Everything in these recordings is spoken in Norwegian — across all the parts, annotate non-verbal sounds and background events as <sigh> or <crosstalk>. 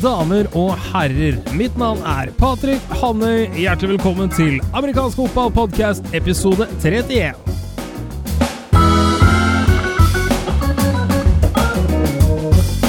damer og herrer. Mitt navn er Patrick Hannøy. Hjertelig velkommen til Amerikansk fotballpodkast episode 31.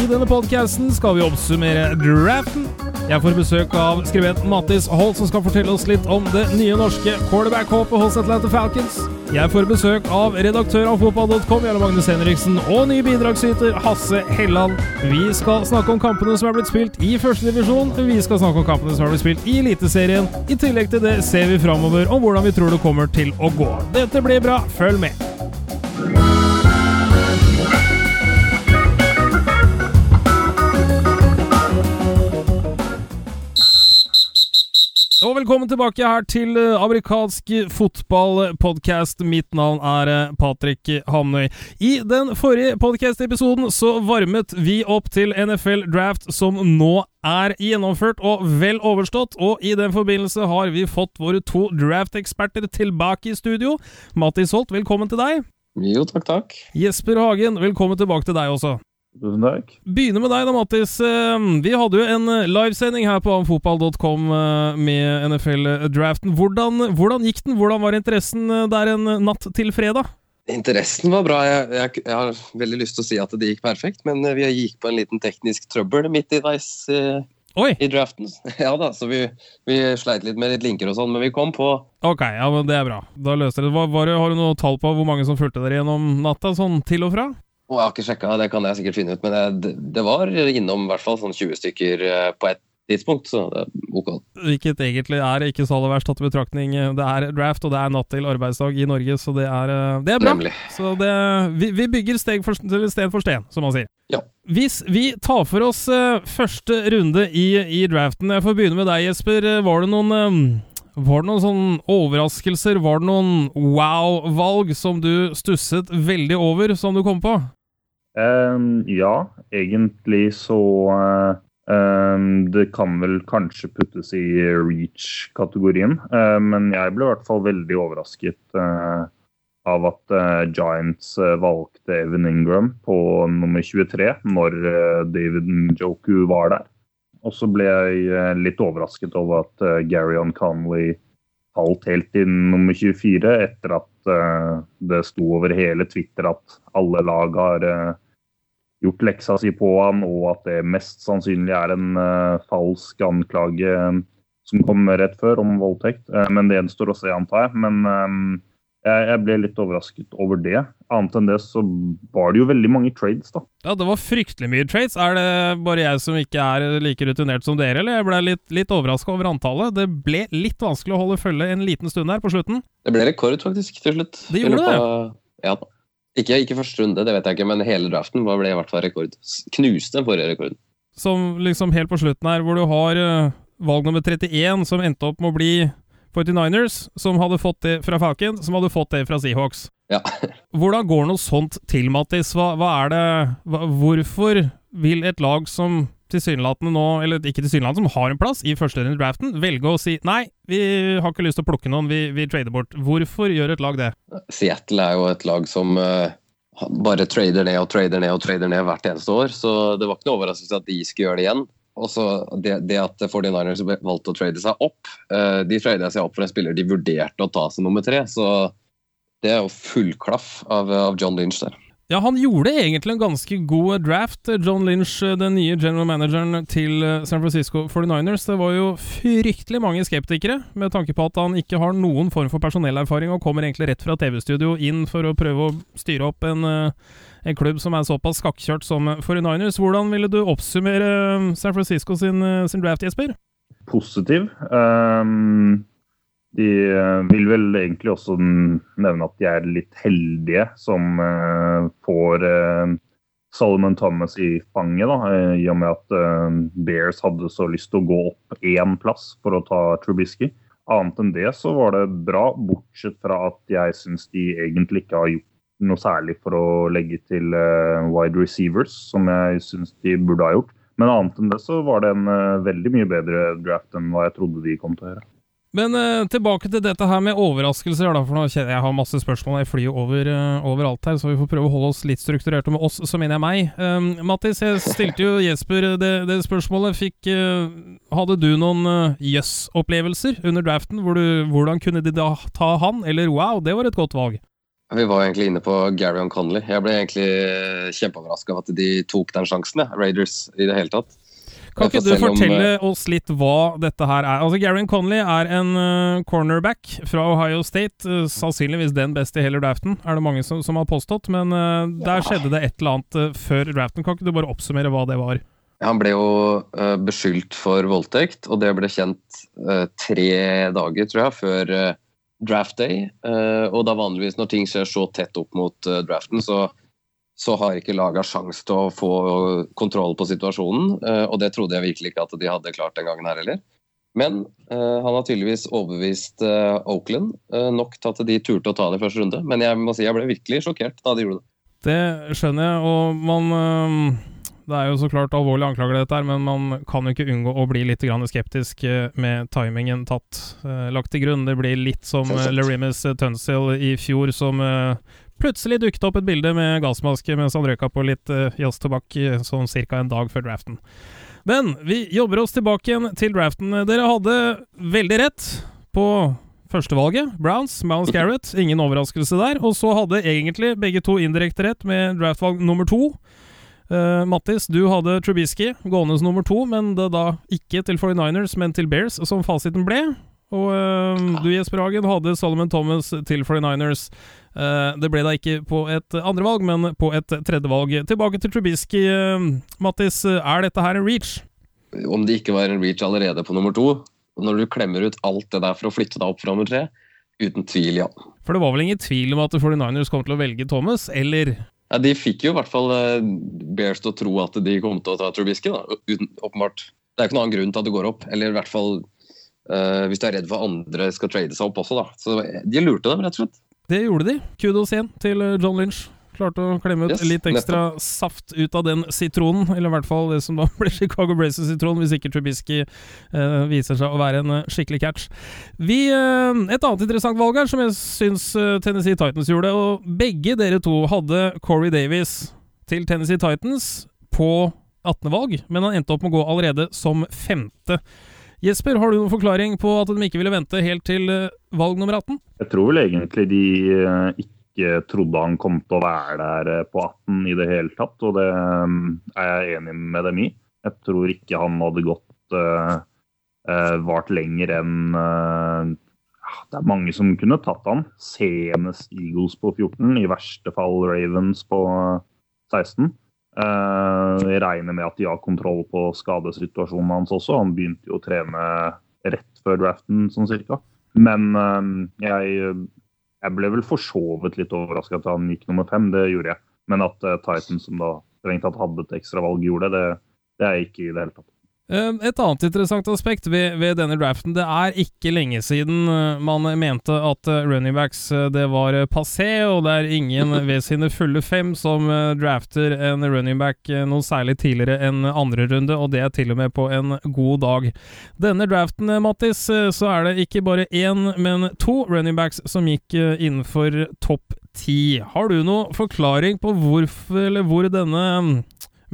I denne podcasten skal vi oppsummere draften. Jeg får besøk av skribent Mattis Holt, som skal fortelle oss litt om det nye norske quarterback-håpet hos Atlanta Falcons. Jeg får besøk av redaktør av fotball.com, Jarle Magnus Henriksen, og ny bidragsyter Hasse Helland. Vi skal snakke om kampene som er blitt spilt i førstedivisjon. Vi skal snakke om kampene som er blitt spilt i Eliteserien. I tillegg til det ser vi framover om hvordan vi tror det kommer til å gå. Dette blir bra, følg med! Velkommen tilbake her til eh, amerikansk fotballpodkast. Mitt navn er eh, Patrick Hamnøy. I den forrige podkast-episoden så varmet vi opp til NFL Draft, som nå er gjennomført og vel overstått, og i den forbindelse har vi fått våre to draft-eksperter tilbake i studio. Mattis Holt, velkommen til deg. Jo, takk, takk. Jesper Hagen, velkommen tilbake til deg også. Tusen takk. Begynner med deg da, Mattis. Eh, Vi hadde jo en livesending her på amfotball.com eh, med NFL-draften. Hvordan, hvordan gikk den? Hvordan var interessen eh, der en natt til fredag? Interessen var bra. Jeg, jeg, jeg har veldig lyst til å si at det gikk perfekt, men vi gikk på en liten teknisk trøbbel midt i veis i, Oi! i draften. <laughs> Ja da, så vi, vi sleit litt med litt linker og sånn, men vi kom på. Ok, ja, men det er bra. Da løste dere det. Var, var det. Har du noe tall på hvor mange som fulgte dere gjennom natta, sånn til og fra? Og jeg har ikke sjekka, det kan jeg sikkert finne ut, men det, det var innom i hvert fall sånn 20 stykker eh, på et tidspunkt, så det er ok. Hvilket egentlig er ikke så aller verst tatt i betraktning. Det er draft, og det er natt til arbeidsdag i Norge, så det er, eh, det er bra. Nemlig. Så det, vi, vi bygger steg for, sten for sten, som man sier. Ja. Hvis vi tar for oss eh, første runde i, i draften Jeg får begynne med deg, Jesper. Var det noen var det noen sånn overraskelser? Var det noen wow-valg som du stusset veldig over, som du kom på? Ehm, ja, egentlig så ehm, Det kan vel kanskje puttes i reach-kategorien. Uh, men jeg ble i hvert fall veldig overrasket uh, av at uh, Giants eh, valgte Evan Ingram på nummer 23 når David Njoku var der. Og så ble jeg litt overrasket over at uh, Garyon Conley falt helt inn nummer 24 etter at eh, det sto over hele Twitter at alle lag har eh, gjort leksa si på han, og at det mest sannsynlig er en eh, falsk anklage som kom rett før om voldtekt. Men det gjenstår å se, antar jeg. Men jeg, jeg ble litt overrasket over det. Annet enn det så var det jo veldig mange trades, da. Ja, det var fryktelig mye trades. Er det bare jeg som ikke er like rutinert som dere, eller? Jeg ble litt, litt overraska over antallet. Det ble litt vanskelig å holde følge en liten stund her på slutten. Det ble rekord, faktisk, til slutt. Det gjorde det. Ja. Ikke, ikke første runde, det vet jeg ikke, men hele draften ble i hvert fall rekord. Knuste den forrige rekorden. Som liksom helt på slutten her, hvor du har eh, valg nummer 31, som endte opp med å bli 49ers, som hadde fått det fra Falken, som hadde fått det fra Seahawks. Ja. <laughs> Hvordan går noe sånt til, Mattis? Hva, hva er det hva, Hvorfor vil et lag som tilsynelatende nå, eller ikke tilsynelatende, som har en plass i første i draften, velge å si nei, vi har ikke lyst til å plukke noen, vi, vi trader bort. Hvorfor gjør et lag det? Seattle er jo et lag som uh, bare trader ned og trader ned og trader ned hvert eneste år, så det var ikke noe overraskelse at de skulle gjøre det igjen. Og så det, det at 49ers valgte å trade seg opp eh, De trade seg opp for en spiller de vurderte å ta som nummer tre, så det er jo full klaff av, av John Lynch der. Ja, han gjorde egentlig en ganske god draft, John Lynch, den nye general manageren til eh, San Francisco 49ers. Det var jo fryktelig mange skeptikere, med tanke på at han ikke har noen form for personellerfaring, og kommer egentlig rett fra TV-studio inn for å prøve å styre opp en, eh, en klubb som er såpass skakkjørt som 49ers. Hvordan ville du oppsummere eh, San Francisco sin, eh, sin draft, Jesper? positiv. Um, de eh, vil vel egentlig også nevne at de er litt heldige som uh, får uh, Solomon Thomas i fanget, da, i og med at uh, Bears hadde så lyst til å gå opp én plass for å ta Trubisky. Annet enn det så var det bra, bortsett fra at jeg syns de egentlig ikke har gjort noe særlig for å legge til eh, wide receivers, som jeg syns de burde ha gjort. Men annet enn det så var det en eh, veldig mye bedre draft enn hva jeg trodde de kom til å gjøre. Men uh, tilbake til dette her med overraskelser, da, for nå kjenner jeg har masse spørsmål. Jeg flyr over uh, overalt her, så vi får prøve å holde oss litt strukturert. Og med oss så mener jeg meg. Um, Mattis, jeg stilte jo Jesper det, det spørsmålet. Fikk uh, Hadde du noen jøss-opplevelser under draften? Hvor du, hvordan kunne de da ta han? Eller wow, det var et godt valg. Vi var egentlig inne på Gary Conley. Jeg ble egentlig kjempeoverraska over at de tok den sjansen, ja. Raiders, i det hele tatt. Kan ikke du fortelle om, oss litt hva dette her er? Altså, Garin Conley er en uh, cornerback fra Ohio State. Uh, sannsynligvis den beste i hele draften, er det mange som, som har påstått. Men uh, der skjedde det et eller annet før draften. Kan ikke du bare oppsummere hva det var? Han ble jo beskyldt for voldtekt, og det ble kjent tre dager, tror jeg, før draft day. og da vanligvis når ting skjer så tett opp mot draften, så så har ikke laga sjanse til å få kontroll på situasjonen. Eh, og det trodde jeg virkelig ikke at de hadde klart den gangen her heller. Men han har tydeligvis overbevist Oakland nok til at de turte å ta det i første runde. Men jeg må si jeg ble virkelig sjokkert da de gjorde det. Det skjønner jeg, og man Det er jo så klart alvorlige anklager, dette her, men man kan jo ikke unngå å bli litt skeptisk med timingen tatt lagt til grunn. Det blir litt som Lerimis Tunsil i fjor, som Plutselig dukket opp et bilde med gassmaske mens han røyka på litt jazztobakk sånn ca. en dag før draften. Men vi jobber oss tilbake igjen til draften. Dere hadde veldig rett på førstevalget, Browns, Mounce <laughs> Garrett. Ingen overraskelse der. Og så hadde egentlig begge to indirekte rett med draftvalg nummer to. Uh, Mattis, du hadde Trubisky gående som nummer to, men det da ikke til 49ers, men til Bears, som fasiten ble. Og uh, du, Jesper Hagen, hadde Solomon Thomas til 49ers. Uh, det ble da ikke på et andre valg, men på et tredje valg. Tilbake til Trubisky. Mattis, er dette her en reach? Om det ikke var en reach allerede på nummer to, når du klemmer ut alt det der for å flytte deg opp fra nummer tre, uten tvil, ja. For det var vel ingen tvil om at 49ers kom til å velge Thomas, eller? Ja, De fikk jo i hvert fall uh, Bears til å tro at de kom til å ta Trubisky, da, uten, åpenbart. Det er ikke noen annen grunn til at det går opp, eller i hvert fall hvis du er redd for andre skal trade seg opp også, da. Så de lurte dem, rett og slett. Det gjorde de. Kudos igjen til eh, John Lynch. Klarte å klemme ut yes, litt ekstra nettopp. saft ut av den sitronen. Eller i hvert fall det som da <laughs> blir Chicago Braces-sitron, hvis ikke Trubisky eh, viser seg å være en uh, skikkelig catch. Vi, eh, et annet interessant valg her, som jeg syns uh, Tennessee Titans gjorde, og begge dere to hadde Corey Davies til Tennessee Titans på 18. valg, men han endte opp med å gå allerede som femte. Jesper, har du noen forklaring på at de ikke ville vente helt til eh, valg nummer 18? Jeg tror vel egentlig de eh, ikke trodde han kom til å være der eh, på 18 i det hele tatt, og det er jeg enig med dem i. Jeg tror ikke han hadde gått uh, vart lenger enn uh, Det er mange som kunne tatt han. Senest Eagles på 14, i verste fall Ravens på 16. Uh, jeg regner med at de har kontroll på skadesituasjonen hans også. Han begynte jo å trene rett før draften, sånn cirka. Men uh, jeg, jeg, ble vel for så vidt litt overraska at han gikk nummer fem. Det gjorde jeg. Men at uh, Titan, som da strengt tatt hadde et ekstravalg, gjorde det, det er jeg ikke i det hele tatt. Eh, et annet interessant aspekt ved, ved, denne draften, det er ikke lenge siden eh, man mente at eh, running backs det var passé, og det er ingen <laughs> ved sine fulle fem som drafter en running back noe særlig tidligere enn andre runde, og det er til og med på en god dag. Denne draften, Mattis, så er det ikke bare én, men to running backs som gikk innenfor topp ti. Har du noen forklaring på hvorfor, eller hvor denne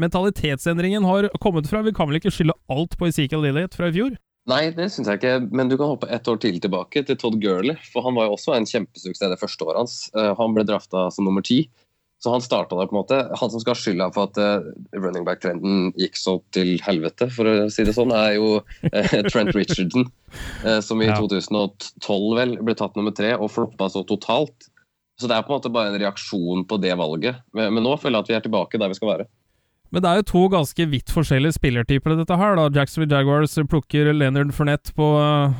mentalitetsendringen har kommet fra? Vi kan vel ikke skylde alt på Ezekiel Lilliet fra i fjor? Nei, det syns jeg ikke, men du kan hoppe ett år til tilbake, til Todd Gurley. For han var jo også en kjempesuksess det første året hans. Uh, han ble drafta som nummer ti. Så han starta der, på en måte. Han som skal ha skylda for at uh, running back-trenden gikk så til helvete, for å si det sånn, er jo uh, <laughs> Trent Richardson. som i ja. 2012 vel ble tatt nummer tre og floppa så totalt. Så det er på en måte bare en reaksjon på det valget. Men, men nå føler jeg at vi er tilbake der vi skal være. Men det er jo to ganske vidt forskjellige spillertyper dette her. da. Jacksonville Jaguars plukker Leonard Fournette på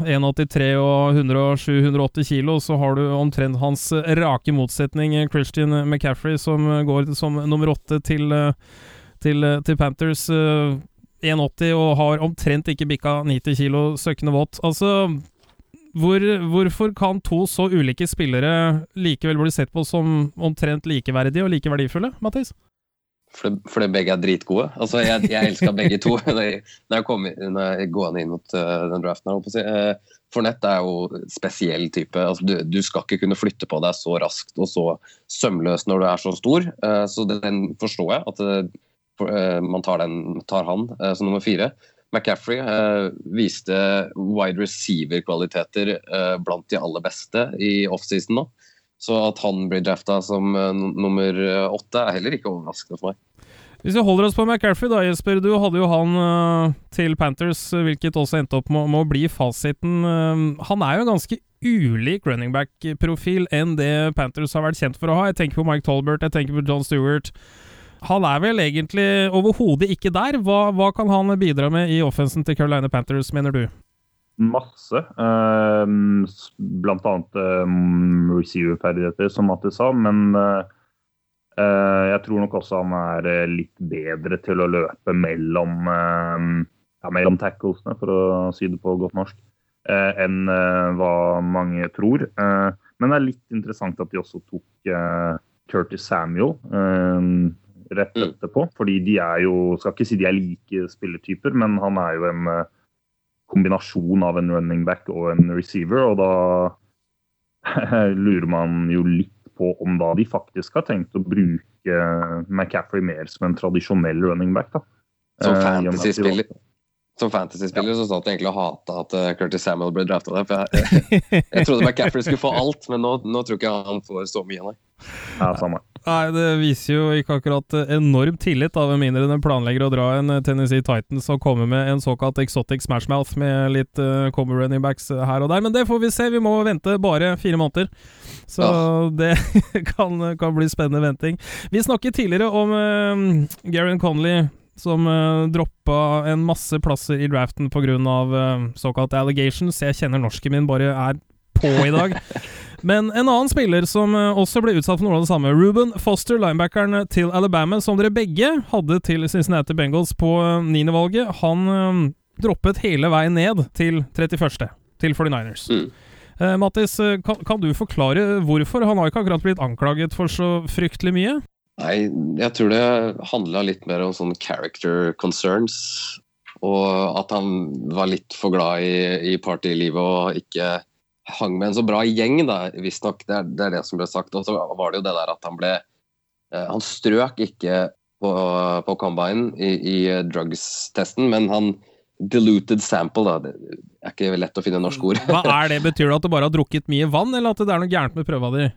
1,83 eh, og 107-180 kilo. Så har du omtrent hans rake motsetning Christian McCaffrey, som går som nummer åtte til, eh, til, eh, til Panthers. 1,80 og har omtrent ikke bikka 90 kilo søkkende våt. Altså hvor, hvorfor kan to så ulike spillere likevel bli sett på som omtrent likeverdige og like verdifulle, Mathis? Fordi begge er dritgode. Altså, jeg, jeg elska begge to <laughs> når jeg, kom når jeg gående inn mot uh, den draften. her, si. uh, Fornett er jo spesiell type. Altså, du, du, skal ikke kunne flytte på deg så raskt og så sømløst når du er så stor. Uh, så den forstår jeg, at man tar, den, tar han som nummer fire. McCaffrey viste wide receiver-kvaliteter blant de aller beste i offseason nå. Så at han blir drafta som uh, nummer åtte, er heller ikke overraskende for meg. Hvis vi holder oss på McCarthy, da, Jesper. Du hadde jo han uh, til Panthers, hvilket også endte opp med, med å bli fasiten. Uh, han er jo en ganske ulik running back-profil enn det Panthers har vært kjent for å ha. Jeg tenker på Mike Tolbert, jeg tenker på John Stewart. Han er vel egentlig overhodet ikke der. Hva, hva kan han bidra med i offensen til Carolina Panthers, mener du? Masse. Uh, blant annet um, receiver-ferdigheter, som Mattis sa. Men uh, jeg tror nok også han er litt bedre til å løpe mellom, uh, ja, mellom tacklesene, for å si det på godt norsk, enn hva mange tror. men det er litt interessant at de også tok Curtis Samuel rett mm. etterpå. Fordi de er jo Skal ikke si de er like spillertyper, men han er jo en kombinasjon av en running back og en receiver. Og da <laughs> lurer man jo litt på om da de faktisk har tenkt å bruke McCaffrey mer som en tradisjonell running back. da. Som eh, fantasy-spiller? Som fantasy-spiller så satt jeg egentlig hata at uh, Curtis Samuel ble drafta der. For jeg, jeg, jeg, trodde <laughs> McCaffrey skulle få alt, men nå, nå tror ikke han får så mye, nei. Ja, samme. Nei, det viser jo ikke akkurat enorm tillit, av med mindre den planlegger å dra en eh, Tennessee Titans og komme med en såkalt exotic smashmouth med litt uh, combo running backs her og der. Men det får vi se, vi må vente bare fire måneder. Så ja. <laughs> det kan, kan, bli spennende venting. Vi snakket tidligere om uh, Garen Conley som uh, droppa en masse plasser i draften pga. Uh, såkalte allegations. Jeg kjenner norsken min bare er på i dag. Men en annen spiller som eh, også ble utsatt for noe av det samme, Ruben Foster, linebackeren til Alabama, som dere begge hadde til Cincinnati Bengals på eh, niendevalget, han um, droppet hele veien ned til 31., til 49ers. Mm. Uh, Mattis, kan, kan, du forklare hvorfor? Han har ikke akkurat blitt anklaget for så fryktelig mye? Nei, jeg tror det handla litt mer om sånn character concerns. Og at han var litt for glad i, i partylivet og ikke hang med en så bra gjeng, da, visstnok. Det, det er det som ble sagt. Og så var det jo det der at han ble eh, Han strøk ikke på, på combine i, i drugs-testen, men han diluted sample, da. Det er ikke lett å finne norsk ord. Hva er det? Betyr det at du bare har drukket mye vann, eller at det er noe gærent med prøva di?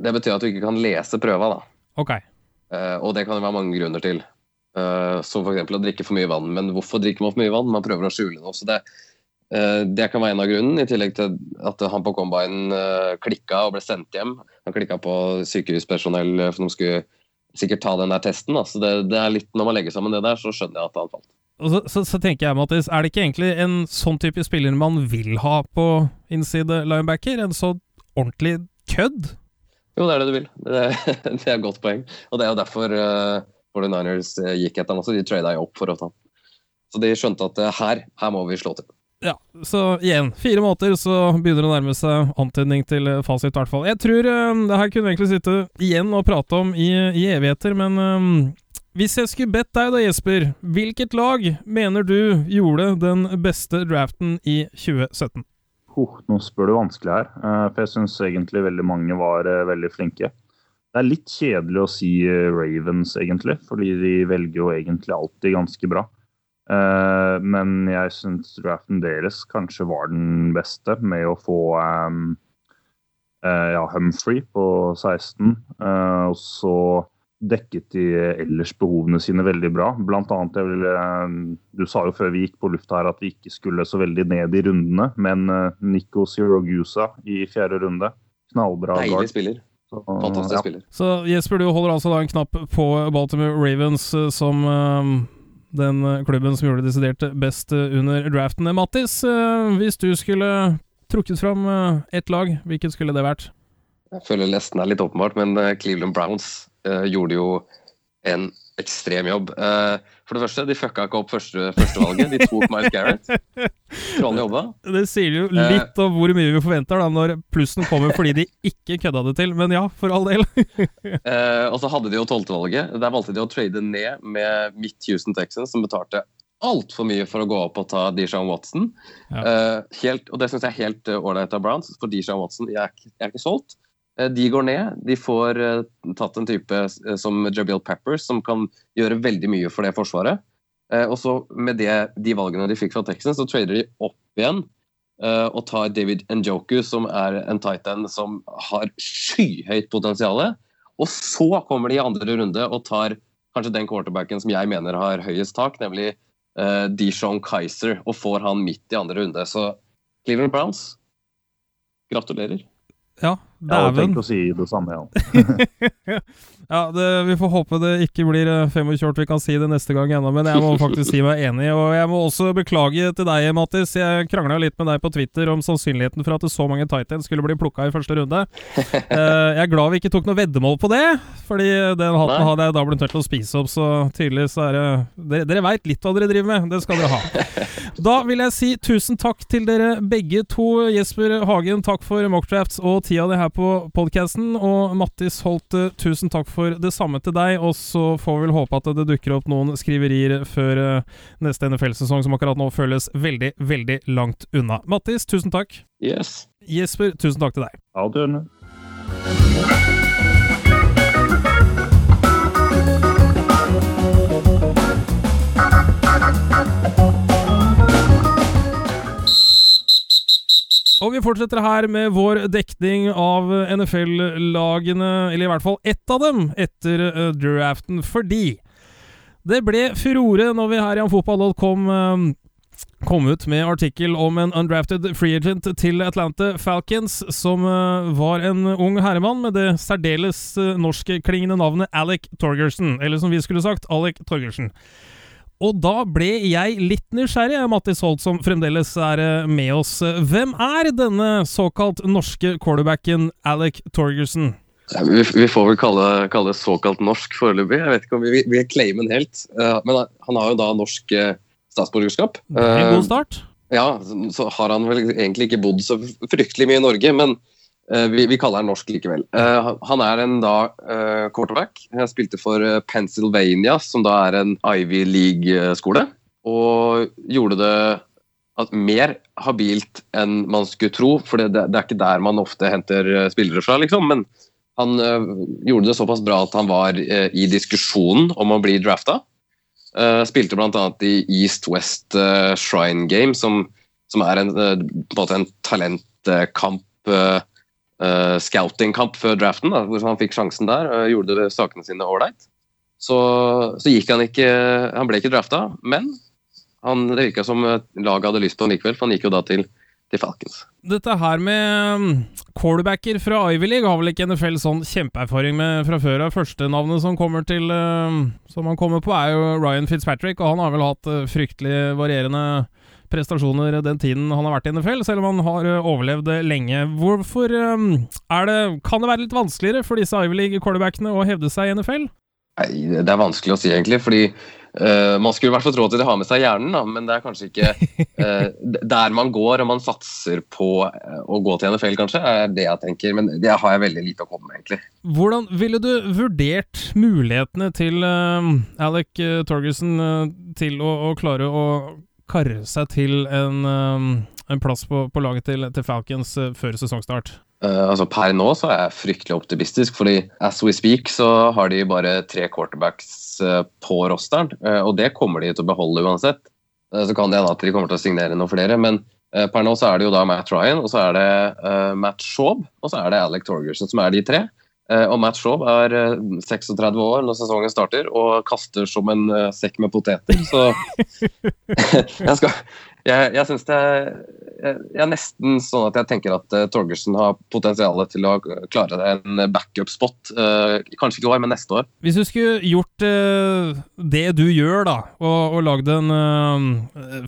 Det betyr at du ikke kan lese prøva, da. Ok. Uh, og det kan det være mange grunner til. Uh, som f.eks. å drikke for mye vann. Men hvorfor drikker man for mye vann? Man prøver å skjule noe. Så det, Eh, det kan være en av grunnen, i tillegg til at han på combine eh, klikka og ble sendt hjem. Han klikka på sykehuspersonell, eh, for de skulle sikkert ta den der testen. Da. Så det, det, er litt, Når man legger sammen det der, så skjønner jeg at han falt. Så, så, så, tenker jeg, Mattis, Er det ikke egentlig en sånn type spiller man vil ha på innside linebacker? En så ordentlig kødd? Jo, det er det du vil. Det, <laughs> det er et godt poeng. Og det er jo derfor uh, 49ers gikk etter ham også. De trada jo opp for å ta ham. Så de skjønte at uh, her, her må vi slå til. Ja, så igjen, fire måter, så begynner det å nærme seg antydning til eh, fasit, i hvert fall. Jeg tror um, det her kunne vi egentlig sitte igjen og prate om i, i evigheter, men um, hvis jeg skulle bedt deg da, Jesper, hvilket lag mener du gjorde den beste draften i 2017? Oh, nå spør du vanskelig her, for jeg syns egentlig veldig mange var veldig flinke. Det er litt kjedelig å si Ravens, egentlig, fordi de velger jo egentlig alltid ganske bra. Uh, men jeg syns draften deres kanskje var den beste, med å få um, uh, ja, Humphrey på 16. Uh, eh, og så dekket de ellers behovene sine veldig bra. Blant annet, jeg ville, Du sa jo før vi gikk på lufta her at vi ikke skulle så veldig ned i rundene, men Nico Sirogusa i fjerde runde, knallbra Deilig spiller. Så, Fantastisk ja. spiller. Så Jesper, du holder altså da en knapp på Baltimore Ravens som den eh, klubben som gjorde det desidert best eh, under draften. Mattis, eh, hvis du skulle trukket fram ett lag, hvilket skulle det vært? Jeg føler nesten er litt åpenbart, men Cleveland Browns gjorde jo en ekstrem jobb. Uh, for det første, de fucka ikke opp første, førstevalget. De tok Miles Garrett. Strålende jobba. Det sier jo litt om hvor mye vi forventer da, når plussen kommer fordi de ikke kødda det til. Men ja, for all del. uh, <laughs> og så hadde de jo tolvtevalget. Der valgte de å trade ned med midt Houston Texans, som betalte altfor mye for å gå opp og ta Dishan Watson. Ja. helt, og det syns jeg er helt ålreit av Browns, for Dishan Watson jeg er, jeg er ikke solgt. Eh, de går ned. De får uh, tatt en type uh, som Jabil Peppers, som kan gjøre veldig mye for det forsvaret. Og så med det, de valgene de fikk fra Texas, så trader de opp igjen og tar David Njoku, som er en tight end som har skyhøyt potensial. Og så kommer de i andre runde og tar kanskje den quarterbacken som jeg mener har høyest tak, nemlig uh, Dishon Kaiser, og får han midt i andre runde. Så Cleveland Browns, gratulerer. Ja, dæven. Jeg hadde tenkt å si det samme, ja. <laughs> ja, det, vi får håpe det ikke blir 25 eh, vi kan si det neste gang ennå, men jeg må faktisk si meg enig. Og jeg må også beklage til deg, Mattis. Jeg krangla litt med deg på Twitter om sannsynligheten for at så mange Titans skulle bli plukka i første runde. Uh, <laughs> jeg er glad vi ikke tok noe veddemål på det, fordi den hatten hadde jeg da blitt nødt til å spise opp, så tydelig så er det Dere, dere veit litt hva dere driver med, det skal dere ha. <laughs> Da vil jeg si tusen takk til dere begge to. Jesper Hagen, takk for mockdrafts og tida di her på podkasten. Og Mattis Holt, eh, tusen takk for det samme til deg. Og så får vi vel håpe at det dukker opp noen skriverier før uh, neste NFL-sesong, som akkurat nå føles veldig, veldig langt unna. Mattis, tusen takk. Yes. Jesper, tusen takk til deg. Ha i Og vi fortsetter her med vår dekning av NFL-lagene, eller i hvert fall ett av dem, etter uh, draften, fordi det ble furore når vi her i Amfotball.com uh, kom ut med artikkel om en undrafted free agent til Atlanta Falcons, som uh, var en ung herremann med det særdeles norskklingende navnet Alec Torgersen, eller som vi skulle sagt, Alec Torgersen. Og da ble jeg litt nysgjerrig, Mattis Holt, som fremdeles er eh, med oss. Hvem er denne såkalt norske quarterbacken Alec Torgerson? Vi, vi, får vel kalle, kalle det såkalt norsk foreløpig. Jeg vet ikke om vi vil claime den helt. Uh, men han har jo da norsk uh, statsborgerskap. Uh, en god start. Ja, så har han vel egentlig ikke bodd så fryktelig mye i Norge, men Eh, vi, vi, kaller han norsk likevel. Uh, han er en da uh, quarterback. Jeg spilte for Pennsylvania, som da er en Ivy League-skole. Og gjorde det mer habilt enn man skulle tro, for det, det, er ikke der man ofte henter spillere fra, liksom. Men han uh, gjorde det såpass bra at han var i diskusjonen om å bli drafta. spilte bl.a. i East-West Shrine Game, som, som er en, en en talentkamp uh, scoutingkamp før draften, da, hvor han fikk sjansen der og gjorde sakene sine ålreit. Så, så, gikk han ikke Han ble ikke drafta, men han, det virka som laget hadde lyst på han likevel, for han gikk jo da til, Falcons. Dette her med callbacker fra Ivy League har vel ikke NFL sånn kjempeerfaring med fra før av. Førstenavnet som kommer til uh, Som han kommer på, er jo Ryan Fitzpatrick, og han har vel hatt uh, fryktelig varierende prestasjoner den tiden han har vært i NFL, selv om han har eh, overlevd lenge. Hvorfor ehm, er det Kan det være litt vanskeligere for disse Ivy League-quarterbackene å hevde seg i NFL? Nei, Det er vanskelig å si, egentlig. fordi uh, Man skulle i hvert fall tro at de har med seg hjernen, da, men det er kanskje ikke <laughs> uh, der man går og man satser på uh, å gå til NFL, kanskje, er det jeg tenker. Men det har jeg veldig lite å komme med, egentlig. Hvordan ville du vurdert mulighetene til Alec Torgerson til å, å klare å karre seg til en, um, en plass på, på, laget til, til Falcons uh, før sesongstart? Uh, altså Per nå så er jeg fryktelig optimistisk, fordi as we speak så har de bare tre quarterbacks uh, på rosteren. Uh, og det kommer de til å beholde uansett. Uh, så kan det hende at de kommer til å signere noen flere. Men per nå så er det jo da Matt Ryan, og så er det Matt Shaub, og så er det Alec Torgerson som er de tre. Eh, og Matt Shaw er 36 eh, år når sesongen starter og kaster som en eh, sekk med poteter. Så <laughs> <laughs> jeg, skal, jeg, jeg syns det jeg er nesten sånn at jeg tenker at uh, Torgersen har potensial til å klare en backup-spot. Uh, kanskje ikke i år, men neste år. Hvis du skulle gjort uh, det du gjør, da, og, og lagd en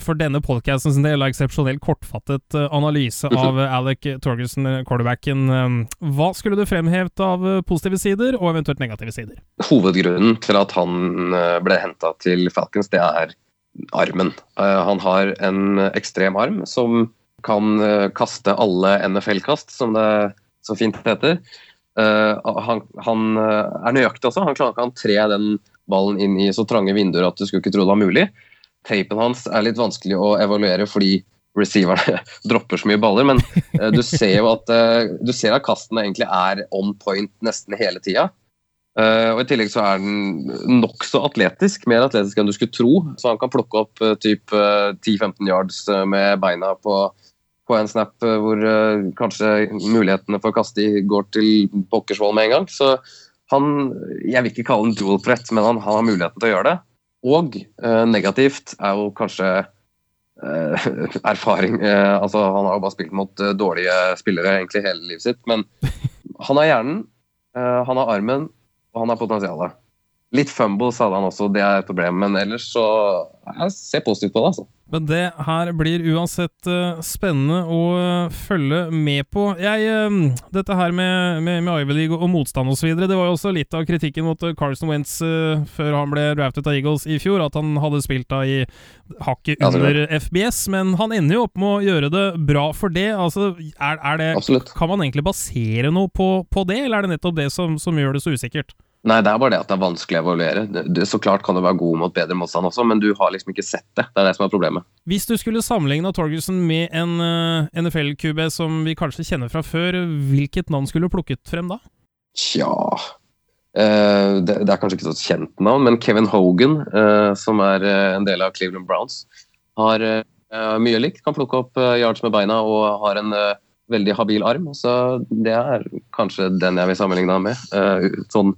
for denne podkastens del eksepsjonelt kortfattet analyse -hmm. av Alec Torgersen, quarterbacken, hva skulle du fremhevet av positive sider, og eventuelt negative sider? Hovedgrunnen til at han ble henta til Falcons, det er armen. Uh, han har en ekstrem arm som kan eh, kaste alle NFL-kast, som det så fint heter. Eh, han, han er nøyaktig også. Han kan tre den ballen inn i så trange vinduer at du skulle ikke tro det var mulig. Tapen hans er litt vanskelig å evaluere fordi receiverne <laughs> dropper så mye baller, men du ser jo at, du ser at kastene egentlig er on point nesten hele tida. Uh, og I tillegg så er den nokså atletisk, mer atletisk enn du skulle tro. Så han kan plukke opp uh, typ uh, 10-15 yards med beina på, på en snap hvor kanskje mulighetene for å kaste går til pokkersvoll med en gang. Så han Jeg vil ikke kalle han dual threat, men han, han har muligheten til å gjøre det. Og negativt er jo kanskje <laughs> erfaring. altså Han har jo bare spilt mot dårlige spillere egentlig hele livet sitt, men <laughs> han har hjernen, han har armen og han har potensialet. Litt fumbles hadde han også, det er et problem, men ellers så jeg ser positivt på det. altså. Men det her blir uansett uh, spennende å uh, følge med på. Jeg, uh, dette her med, med, med Ivy League og, motstand osv., det var jo også litt av kritikken mot Carson Wentz før han ble draftet av Eagles i fjor, at han hadde spilt da i hakket under FBS, men han ender jo opp med å gjøre det bra for det. Altså, er, er det Absolutt. Kan man egentlig basere noe på, på, det, eller er det nettopp det som, som gjør det så usikkert? Nei, det er bare det at det er vanskelig å evaluere. Det, så klart kan du være god mot bedre motstand også, men du har liksom ikke sett det. Det er det som er problemet. Hvis du skulle sammenligna Torgerson med en eh, NFL-QB som vi kanskje kjenner fra før, hvilket navn skulle du plukket frem da? Tja uh, det, det, er kanskje ikke så kjent navn, men Kevin Hogan, uh, som er en del av Cleveland Browns, har mye likt. Kan plukke opp yards med beina og har en veldig habil arm. Så det er kanskje den jeg vil sammenligne ham med. sånn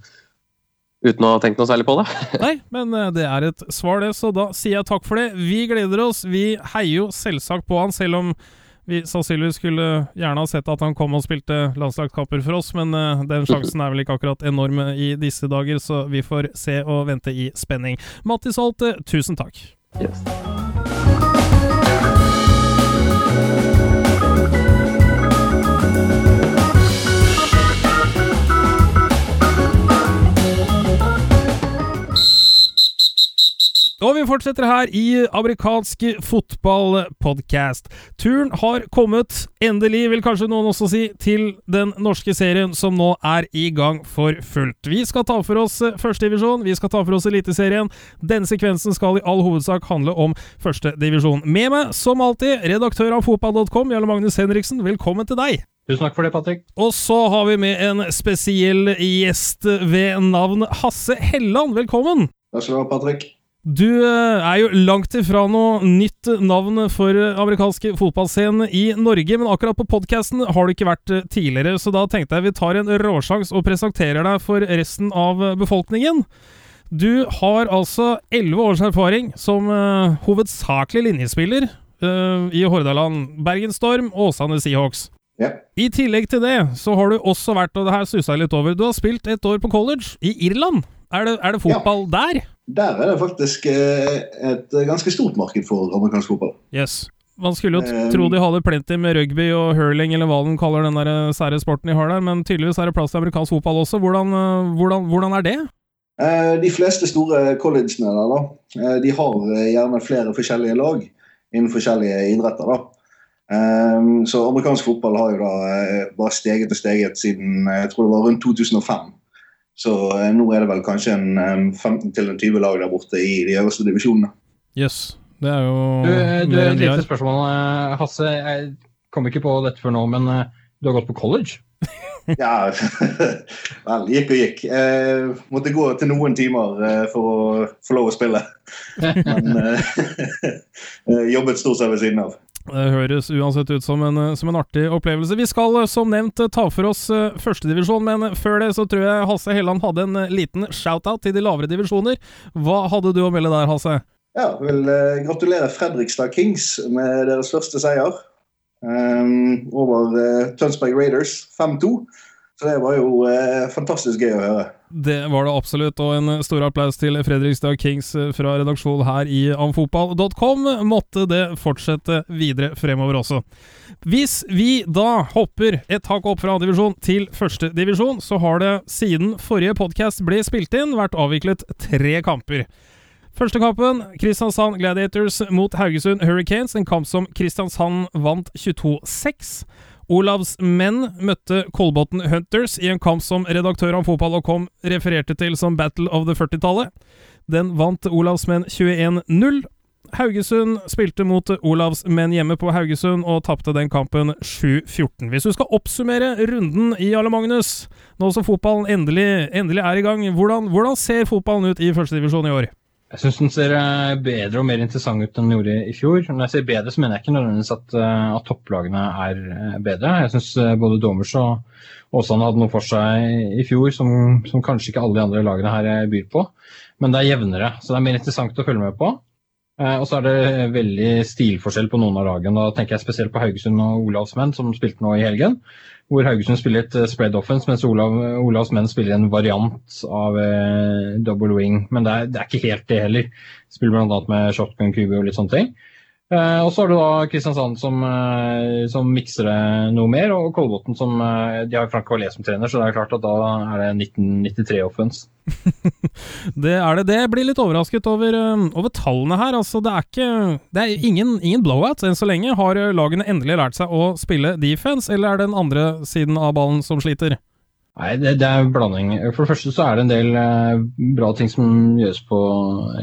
uten å ha tenkt noe særlig på det. <laughs> Nei, men eh, det er et svar, det, så da sier jeg takk for det. Vi gleder oss. Vi heier jo selvsagt på han, selv om vi sannsynligvis skulle gjerne ha sett at han kom og spilte landslagskamper for oss, men uh, den <laughs> sjansen er vel ikke akkurat enorm i disse dager, så vi får se og vente i spenning. Mattis Holt, tusen takk. Yes. Og vi fortsetter her i amerikansk fotballpodkast. Turen har kommet, endelig vil kanskje noen også si, til den norske serien som nå er i gang for fullt. Vi skal ta for oss førstedivisjon, vi skal ta for oss Eliteserien. Denne sekvensen skal i all hovedsak handle om førstedivisjon. Med meg, som alltid, redaktør av fotball.com, Jarle Magnus Henriksen. Velkommen til deg. Tusen takk for det, Patrick. Og så har vi med en spesiell gjest ved navn Hasse Helland. Velkommen! Takk skal du ha, Patrick. Du eh, er jo langt ifra noe nytt navn for amerikanske fotballscene i Norge, men akkurat på podkasten har du ikke vært eh, tidligere, så da tenkte jeg vi tar en råsjans og presenterer deg for resten av befolkningen. Du har altså elleve års erfaring som uh, hovedsakelig linjespiller uh, i Hordaland, Bergenstorm og Åsane Seahawks. Yeah. I tillegg til det så har du også vært, og det her stussa jeg litt over, du har spilt et år på college i Irland. Er det, er det fotball ja. der? Der er det faktisk eh, et ganske stort marked for amerikansk fotball. Yes. Man skulle jo um, tro de hadde plenty med rugby og hurling, eller hva de kaller den der eh, sære sporten de har der, men tydeligvis er det plass til amerikansk fotball også. Hvordan, hvordan, hvordan er det? De fleste store collegene der, da, de har gjerne flere forskjellige lag innen forskjellige idretter. da. Så amerikansk fotball har jo da bare steget og steget siden jeg tror det var rundt 2005. Så eh, nå er det vel kanskje en 15-20 lag der borte i de øverste divisjonene. Yes. Det er jo Du, eh, du Et lite spørsmål, eh, Hasse. Jeg kom ikke på dette før nå, men du har gått på college? <laughs> ja, <laughs> vel, gikk og gikk. Eh, måtte gå til noen timer eh, for å få lov å spille. <laughs> Men eh, jobbet stort sett ved siden av. Det høres uansett ut som en, som en, artig opplevelse. Vi skal eh, som nevnt eh, ta for oss uh, førstedivisjon, men før det så tror jeg Hasse Helland hadde en liten shout-out til de lavere divisjoner. Hva hadde du å melde der, Hasse? Ja, vil uh, gratulere Fredrikstad Kings med deres første seier. um, over uh, Tønsberg Raiders 5-2. Så det var jo uh, fantastisk gøy å høre. Det var det absolutt, og en stor applaus til Fredrikstad Kings fra redaksjonen her i amfotball.com. Måtte det fortsette videre fremover også. Hvis vi da hopper et hakk opp fra divisjon til første divisjon, så har det siden forrige podkast ble spilt inn, vært avviklet tre kamper. Første kampen, Kristiansand Gladiators mot Haugesund Hurricanes, en kamp som Kristiansand vant 22-6. Olavs menn møtte Kolbotn Hunters i en kamp som redaktør av kom refererte til som Battle of the 40-tallet. Den vant Olavs menn 21-0. Haugesund spilte mot Olavs menn hjemme på Haugesund og tapte den kampen 7-14. Hvis du skal oppsummere runden i Alle Magnus, nå som fotballen endelig, endelig er i gang, hvordan, hvordan ser fotballen ut i førstedivisjon i år? Jeg syns den ser eh, bedre og mer interessant ut enn den gjorde i fjor. Når jeg sier bedre, så mener jeg ikke nødvendigvis at, eh, at topplagene er eh, bedre. Jeg syns både Domers og Åsane hadde noe for seg i fjor som, som, kanskje ikke alle de andre lagene her byr på. Men det er jevnere, så det er mer interessant å følge med på. Og så er det veldig stilforskjell på noen av lagene. Da tenker jeg spesielt på Haugesund og Olavsmenn, som spilte nå i helgen hvor Haugesund spiller et eh, spread offense, mens Olav, Olavs menn spiller en variant av eh, double wing. Men det er, det er, ikke helt det heller. Spiller bl.a. med shotgun cube og litt sånne ting. Eh, og så har du da Kristiansand som, eh, som mikser det noe mer, og Kolbotn som eh, De har Frank Valais som trener, så det er klart at da er det 1993-offens. <laughs> det er det. Det blir litt overrasket over, over tallene her. Altså, det er ikke Det er ingen, ingen blowout enn så lenge. Har lagene endelig lært seg å spille defense, eller er det den andre siden av ballen som sliter? Nei, det, det er blanding. For det første så er det en del bra ting som gjøres på,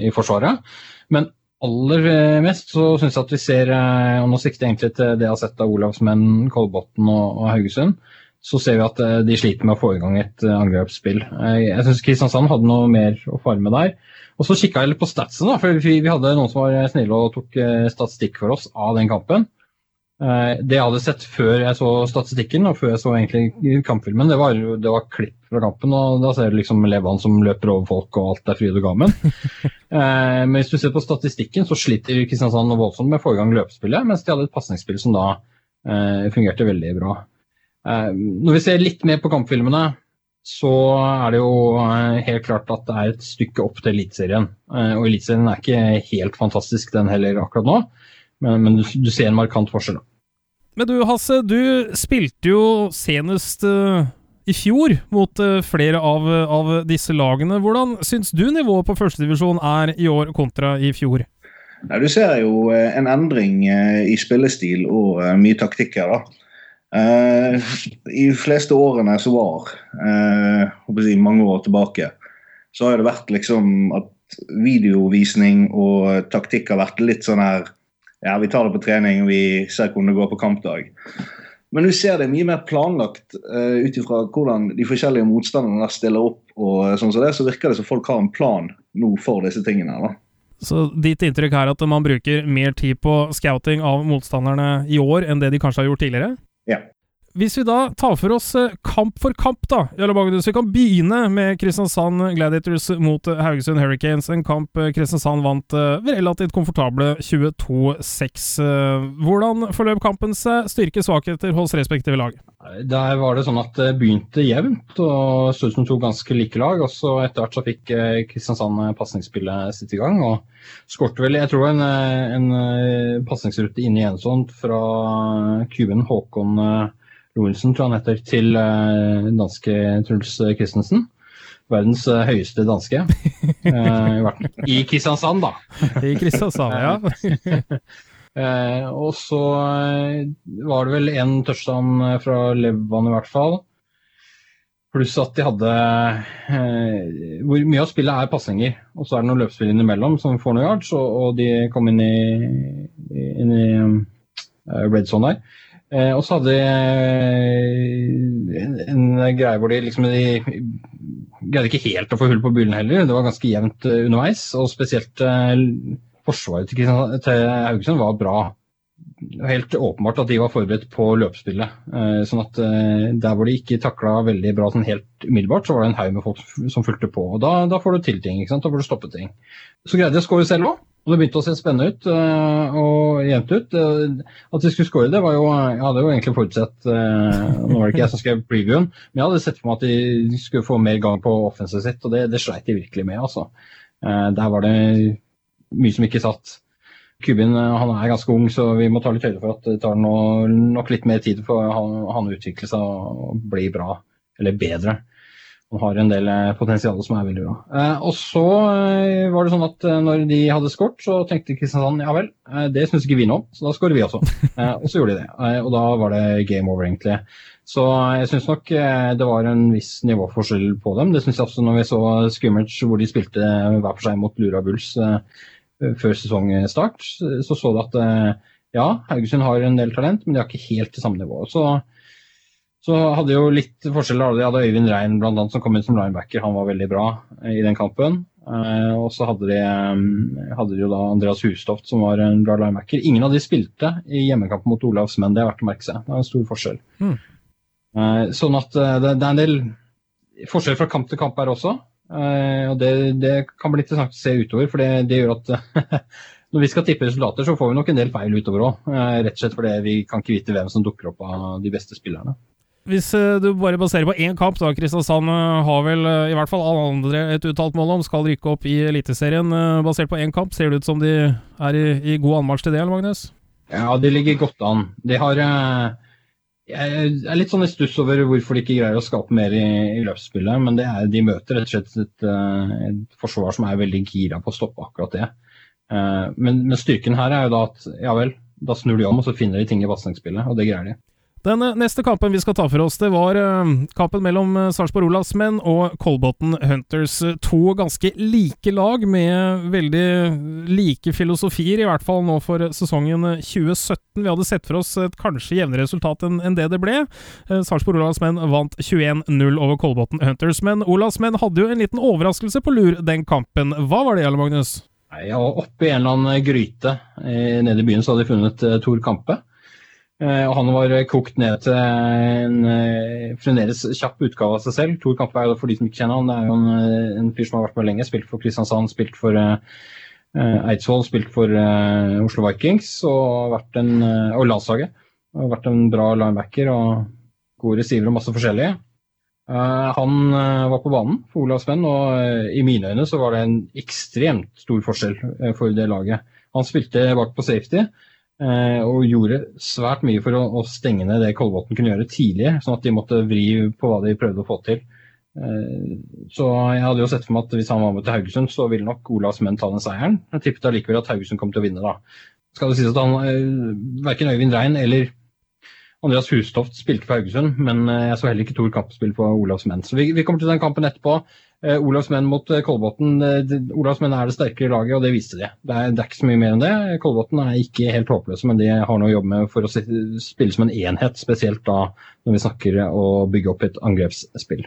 i Forsvaret. Men aller eh, mest så syns jeg at vi ser, eh, og nå sikter jeg egentlig til det jeg har sett av Olavsmenn, Kolbotn og, og, Haugesund, så ser vi at eh, de sliter med å få i gang et angrepsspill. Jeg syns Kristiansand hadde noe mer å fare med der. Og så kikka jeg litt på statsen, da, for vi, hadde noen som var snille og tok statistikk for oss av den kampen. Det jeg hadde sett før jeg så statistikken og før jeg så egentlig kampfilmen, det var, det var klipp fra kampen. og Da ser du liksom Levan som løper over folk og alt er fryd og gammen. <laughs> Eh, men hvis du ser på statistikken, så sliter Kristiansand voldsomt med å få i gang løpespillet, mens de hadde et pasningsspill som da eh, fungerte veldig bra. Når vi ser litt mer på kampfilmene, så er det jo helt klart at det er et stykke opp til Eliteserien. Og Eliteserien er ikke helt fantastisk den heller akkurat nå, men, men du, du, ser en markant forskjell. Men du Hasse, du spilte jo senest uh, i fjor mot uh, flere av, av, disse lagene. Hvordan syns du nivået på førstedivisjon er i år kontra i fjor? Nei, du ser jo uh, en endring i spillestil og mye taktikk her. da. I de fleste årene som var, si, mange år tilbake, så har det vært liksom at videovisning og taktikk har vært litt sånn her ja, vi tar det på trening, vi ser hvordan det går på kampdag. Men du ser det mye mer planlagt uh, ut ifra hvordan de forskjellige motstanderne stiller opp. og sånn som det, Så virker det som folk har en plan nå for disse tingene. da. Så ditt inntrykk er at man bruker mer tid på scouting av motstanderne i år enn det de kanskje har gjort tidligere? Ja. Hvis vi da tar for oss eh, kamp for kamp, da, Jarle Magnus, vi kan begynne med Kristiansand Gladiators mot eh, Haugesund Hurricanes. En kamp eh, Kristiansand vant relativt komfortable 22-6. Hvordan forløp kampen seg? Styrke, svakheter hos respektive lag? Der var det sånn at det begynte jevnt og så ut som to ganske like lag. og så Etter hvert så fikk Kristiansand pasningsspillet sitt i gang. og skårte vel, jeg tror en, en pasningsrute inn i ensomt fra kuben Håkon Lorentzen, tror jeg han heter, til den danske Truls Christensen. Verdens uh, høyeste danske. <laughs> Uh, I Kristiansand, da. I Kristiansand, ja. <laughs> og så var det vel en touchdown fra Levan i hvert fall. Pluss at de hadde Hvor mye av spillet er pasninger. Og så er det noen løpsspill innimellom som får noen yards, og, og de kom inn i, inn i red zone der. Eh, og så hadde de eh, en, en, greie hvor de liksom de greide ikke helt å få hull på byllen heller. Det var ganske jevnt uh, underveis. Og spesielt uh, forsvaret til, til Haugesund var bra. Helt åpenbart at de var forberedt på løpsspillet. Uh, sånn at der hvor de ikke takla veldig bra sånn helt umiddelbart, så var det en haug med folk som fulgte på. Og da, da får du til ting. ikke sant? Da får du stoppe ting. Så greide de å skåre selv òg. Og det begynte å se spennende ut uh, og jevnt ut. Uh, at de skulle skåre det, var jo Jeg hadde jo egentlig forutsett uh, Nå var det ikke jeg som skrev previewen, men jeg hadde sett for meg at de skulle få mer gang på offensivet sitt, og det, det sleit de virkelig med, altså. der var det mye som ikke satt. Kubin han er ganske ung, så vi må ta litt høyde for at det tar nok litt mer tid for han, han å utvikle seg og bli bra, eller bedre. Han har en del eh, potensial som er veldig bra. Eh, og så eh, var det sånn at når de hadde skåret, så tenkte Kristiansand ja vel, det syns ikke vi nå, så da skårer vi også. <laughs> Og så gjorde de det. og da var det game over, egentlig. Så jeg syns nok det var en viss nivåforskjell på dem. Det syns jeg også når vi så scrimmage hvor de spilte hver for seg mot Lura Bulls før sesongstart. Så så du at ja, Haugesund har en del talent, men de har ikke helt til samme nivå. Så så hadde jo litt forskjeller. De hadde Øyvind Rein blant annet, som kom inn som linebacker. Han var veldig bra eh, i den kampen. Uh, og så hadde de, um, hadde de, jo da Andreas Hustoft, som var en bra linebacker. Ingen av de spilte i hjemmekamp mot Olavs menn, det er verdt å merke seg. Det er en stor forskjell. Mm. Sånn at det, det, er en del forskjell fra kamp til kamp her også. og det, det, kan bli interessant å se utover, for det, det gjør at <laughs> når vi skal tippe resultater, så får vi nok en del feil utover òg. rett og slett fordi vi kan ikke vite hvem som dukker opp av de beste spillerne. Hvis eh, du bare baserer på én kamp, da Kristiansand eh, har vel eh, i hvert fall alle andre et uttalt mål om skal rykke opp i Eliteserien. Basert på én kamp, ser det ut som de er i, i god anmarsj til det, eller Magnus? Ja, de ligger godt an. De har Jeg er litt sånn i stuss over hvorfor de ikke greier å skape mer i, i løpsspillet, men er, de møter rett og slett et, et forsvar som er veldig gira på å stoppe akkurat det. Men, men styrken her er jo da at ja vel, da snur de om og så finner de ting i pasningsspillet, og det greier de. Den eh, neste kampen vi skal ta for oss, det var uh, kampen mellom uh, Sarpsborg Olavsmenn og Kolbotn Hunters. To ganske like lag med veldig like filosofier, i hvert fall nå for sesongen 2017. Vi hadde sett for oss et kanskje jevnere resultat enn, det det ble. Sarpsborg Olavsmenn vant 21-0 over Kolbotn Hunters, men Olavsmenn hadde jo en liten overraskelse på lur den kampen. Hva var det, Jarle Magnus? Ja, Oppe i en eller annen gryte nede i byen så hadde de funnet Tor Kampe. Eh, og han var kokt ned til en eh, fremdeles kjapp utgave av seg selv. Tor Kampe er jo for de som ikke kjenner han, det er jo en, eh, en fyr som har vært med lenge. Spilt for Kristiansand, spilt for Eidsvoll, spilt for Oslo Vikings og, vært en, og landslaget. Og vært en bra linebacker og gode receiver og masse forskjellige. han var på banen for Olavsmenn, og i mine øyne så var det en ekstremt stor forskjell for det laget. Han spilte bak på safety. Eh, og gjorde svært mye for å, å stenge ned det Kolbotn kunne gjøre tidlig, sånn at de måtte vri på hva de prøvde å få til. Eh, så jeg hadde jo sett for meg at hvis han var med til Haugesund, så ville nok Olavs menn ta den seieren. Jeg tippet allikevel at Haugesund kom til å vinne, da. Skal det sies at han, eh, verken Øyvind Rein eller Andreas Hustoft spilte for Haugesund, men jeg så heller ikke Tor Kapp spille for Olavs menn. Så vi, vi kommer til den kampen etterpå. Eh, Olavsmenn mot eh, Kolbotn. Eh, Olavsmenn er det sterkere laget, og det viste de. Det er, det er, ikke så mye mer enn det. Kolbotn er ikke helt håpløse, men de har noe å jobbe med for å spille som en enhet, spesielt da når vi snakker å bygge opp et angrepsspill.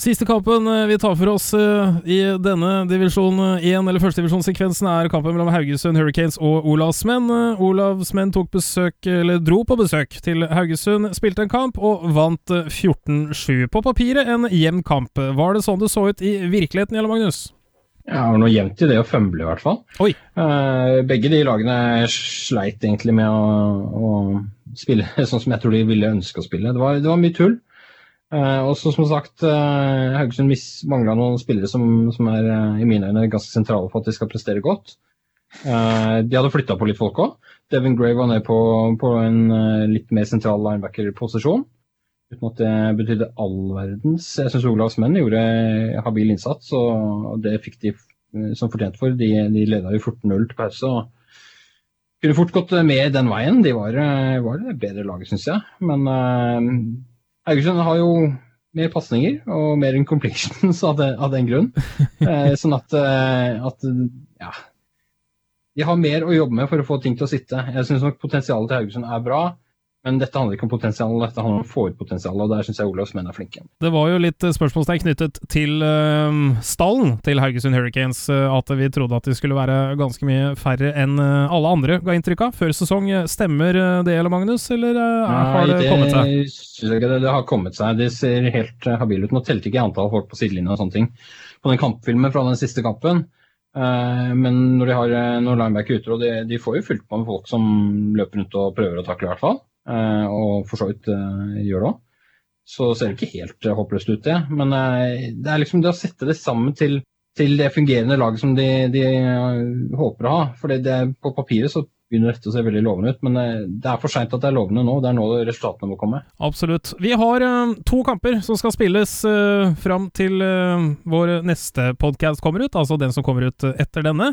Siste kampen eh, vi tar for oss uh, i denne divisjon 1, eh, eller førstedivisjonssekvensen, er kampen mellom Haugesund Hurricanes og Olavsmenn. Olavsmenn tok besøk, eller dro på besøk til Haugesund, spilte en kamp og vant 14-7. På papiret en jevn kamp. Var det sånn det så ut i virkeligheten, Jelle Magnus? Ja, det var noe jevnt i det å fømble, i hvert fall. Oi. Begge de lagene sleit egentlig med å, å, spille <laughs> sånn som jeg tror de ville ønske å spille. Det var, det var mye tull. Uh, og som sagt, uh, Haugesund mangla noen spillere som, som er uh, i mine øyne ganske sentrale for at de skal prestere godt. de hadde flytta på litt folk òg. Devin Gray var nede på, på en litt mer sentral linebacker-posisjon. Uten at det betydde all verdens. Jeg syns Olavs menn gjorde habil innsats, og det fikk de som fortjent for. De, de leda jo 14-0 til pause. og kunne fort gått med den veien. De var, var det bedre laget, syns jeg. Men Haugesund har jo mer pasninger og mer incompletions <laughs> av, det, av den grunn. Eh, sånn at, eh, at, ja De har mer å jobbe med for å få ting til å sitte. Jeg syns nok potensialet til Haugesund er bra. Men dette handler ikke om potensial, dette handler om å få ut potensialet, og der syns jeg Olavs menn er flinke. Det var jo litt eh, spørsmålstegn knyttet til uh, stallen til Haugesund Hurricanes. Uh, at vi trodde at de skulle være ganske mye færre enn alle andre, ga inntrykk av. Før sesong. Stemmer det, eller Magnus, eller har det, det, kommet seg? Det, det, har kommet seg. Det ser helt habile ut. Nå telte ikke antall folk på sidelinja og sånne ting på den kampfilmen fra den siste kampen. Eh, men når de har når linebacker ute, og de, de, får jo fulgt på med folk som løper rundt og prøver å takle, i hvert fall. Og for så vidt gjør det òg. Så ser det ikke helt håpløst ut, det. Men det er liksom det å sette det sammen til, til det fungerende laget som de, de håper å ha. For på papiret så begynner dette å se veldig lovende ut. Men eh, det er for seint at det er lovende nå. Det er nå resultatene må komme. Absolutt. Vi har uh, to kamper som skal spilles uh, fram til uh, vår neste podkast kommer ut, altså den som kommer ut etter denne.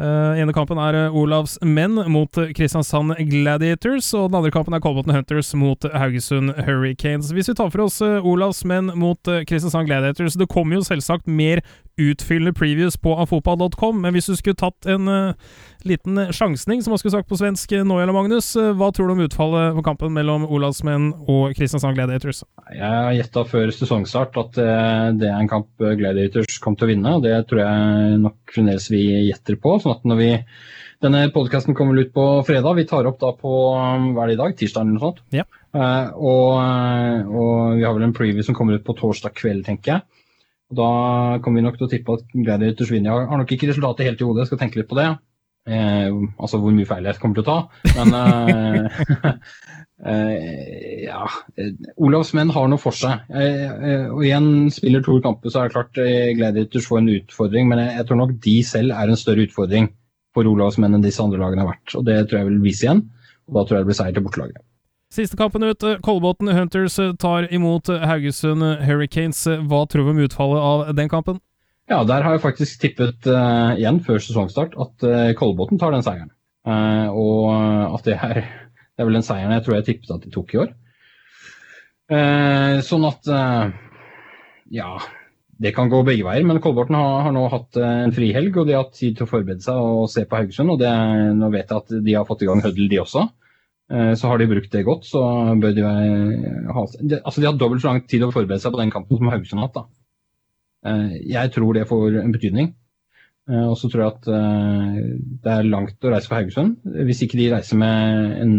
Uh, ene kampen er Olavs menn mot Kristiansand Gladiators, og den andre kampen er Colbotn Hunters mot Haugesund Hurricanes. Hvis vi tar for oss Olavs menn mot Kristiansand Gladiators, det kommer jo selvsagt mer utfyllende previews på afotball.com, men hvis du skulle tatt en liten sjansning, som man skulle sagt på svensk nå, eller Magnus. Hva tror du om utfallet på kampen mellom Olavsmenn og Kristiansand Gladiators? Jeg har gjetta før sesongstart at eh, det er en kamp Gladiators kommer til å vinne. og Det tror jeg nok fremdeles vi gjetter på. sånn at når vi denne podkasten kommer ut på fredag. Vi tar opp da på hva er det i dag? Tirsdag eller noe sånt. Ja. Uh, og, eh, og, vi har vel en preview som kommer ut på torsdag kveld, tenker jeg. Og Da kommer vi nok til å tippe at Gladiator Svinia har nok ikke resultatet helt i hodet, jeg skal tenke litt på det. Eh, altså hvor mye feil jeg kommer til å ta. Men eh, <laughs> eh, ja Olavs menn har noe for seg. Eh, eh, og igjen, spiller to Kampe, så er det klart eh, Gladiators får en utfordring. Men jeg, jeg, tror nok de selv er en større utfordring for Olavs menn enn disse andre lagene har vært. Og det tror jeg vil vise igjen. Og da tror jeg det blir seier til bortelaget. Siste kampen ut. Kolbotn Hunters tar imot Haugesund Hurricanes. Hva tror vi om utfallet av den kampen? Ja, der har jeg faktisk tippet uh, igjen før sesongstart at uh, Kolbotn tar den seieren. Uh, og at det er, det er vel den seieren jeg tror jeg tippet at de tok i år. Sånn at ja, det kan gå begge veier. Men Kolbotn har, har, nå hatt en frihelg, og de har hatt tid til å forberede seg og se på Haugesund. Og det, nå vet jeg at de har fått i gang Høddel, de også. Så har de brukt det godt, så bør de ha Altså, de har dobbelt så lang tid å forberede seg på den kampen som Haugesund har hatt, da. Eh, jeg tror det får en betydning. Eh, og så tror jeg at eh, det er langt å reise for Haugesund. Hvis ikke de reiser med en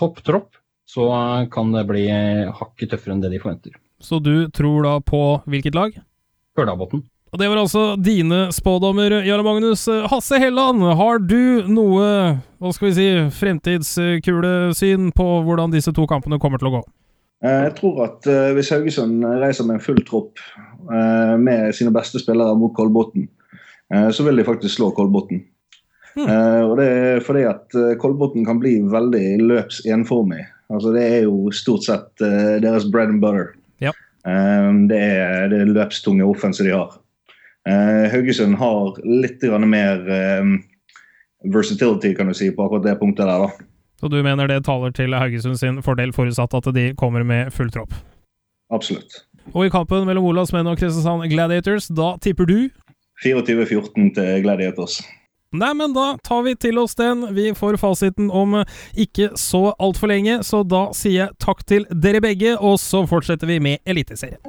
topp tropp, så kan det bli hakket tøffere enn det de forventer. Så du tror da på hvilket lag? Hørdalbotn. Og Det var altså dine spådommer, Jarle Magnus. Hasse Helland, har du noe hva skal vi si, fremtidskulesyn på hvordan disse to kampene kommer til å gå? Jeg tror at hvis Haugesund reiser med en full tropp Eh, med sine beste spillere mot Kolbotn, eh, så vil de faktisk slå Kolbotn. Mm. og det er fordi at Kolbotn kan bli veldig løps-enformig. Altså, det er jo stort sett deres bread and butter. Ja. det er det løpstunge offenset de har. Haugesund har litt mer versatility kan du si, på akkurat det punktet der. da. Så du mener det taler til Haugesund sin fordel, forutsatt at de kommer med full tropp? Absolutt. Og i kampen mellom Olavsmenn og Kristiansand Gladiators, da tipper du 24-14 til Gladiators. Nei, men da tar vi til oss den. Vi får fasiten om ikke så altfor lenge, så da sier jeg takk til dere begge, og så fortsetter vi med Eliteserien.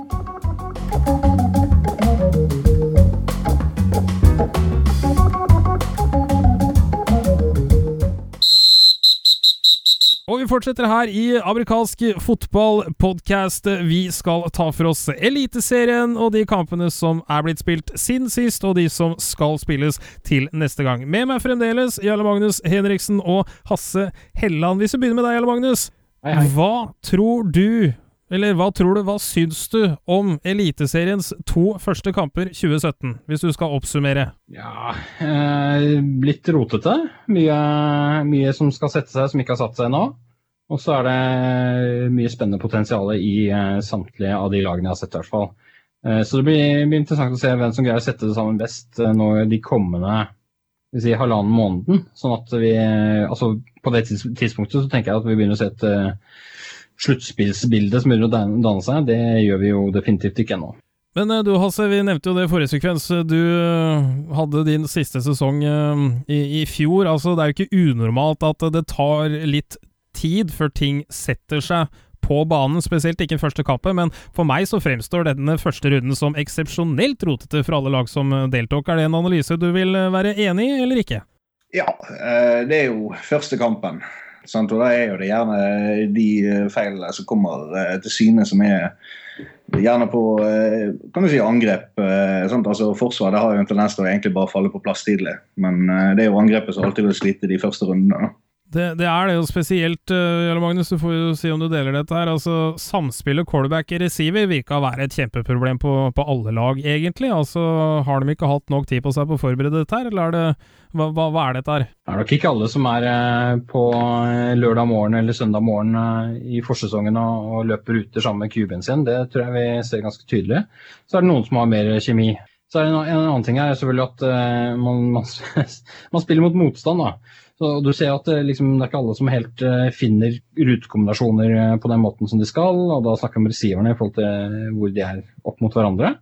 Og vi fortsetter her i amerikansk fotballpodkast. Vi skal ta for oss Eliteserien og de kampene som er blitt spilt siden sist, og de som skal spilles til neste gang. Med meg fremdeles Jarle Magnus Henriksen og Hasse Helland. Hvis vi begynner med deg, Jarle Magnus. Hei, hei. Hva tror du eller hva tror du, hva syns du om Eliteseriens to første kamper 2017, hvis du skal oppsummere? Ja, eh, litt rotete. Mye, mye, som skal sette seg som ikke har satt seg ennå. Og så er det mye spennende potensial i eh, samtlige av de lagene jeg har sett, i hvert fall. Eh, så det blir, blir, interessant å se hvem som greier å sette det sammen best eh, nå de kommende si, halvannen måneden. Sånn at vi Altså på det tidspunktet så tenker jeg at vi begynner å se et uh, sluttspillsbilde som begynner å danne seg, det gjør vi jo definitivt ikke ennå. Men eh, du Hasse, vi nevnte jo det i forrige sekvens. Du eh, hadde din siste sesong eh, i, i, fjor. Altså, det er jo ikke unormalt at det tar litt tid før ting setter seg på banen, spesielt ikke første kampet, men for meg så fremstår denne første runden som eksepsjonelt rotete for alle lag som deltok. Er det en analyse du vil være enig i, eller ikke? Ja, det er jo første kampen. Sant? Og da er jo det gjerne de eh, feilene som kommer eh, til syne, som er gjerne på eh, kan du si, angrep. Sant? Altså Forsvaret har jo en tendens til å egentlig bare falle på plass tidlig. Men det er jo angrepet som alltid vil slite de første rundene. Det, det er det jo spesielt, uh, Jarle Magnus, du får jo si om du deler dette her. Altså, Samspillet callback-receiver virka å være et kjempeproblem på, på alle lag, egentlig. Altså, Har de ikke hatt nok tid på seg på å forberede dette her, eller er det, hva, hva, hva er dette her? Det er nok ikke alle som er eh, på eh, lørdag morgen eller søndag morgen eh, i forsesongen og, og løper ruter sammen med QB-en sin. Det tror jeg vi ser ganske tydelig. Så er det noen som har mer kjemi. Så er det en, en annen ting her er selvfølgelig at eh, man, man, <laughs> man spiller mot motstand. da. Så Du ser at eh, liksom, det er ikke alle som helt eh, finner rutekombinasjoner eh, på den måten som de skal. og Da snakker vi om receiverne i forhold til hvor de er opp mot hverandre.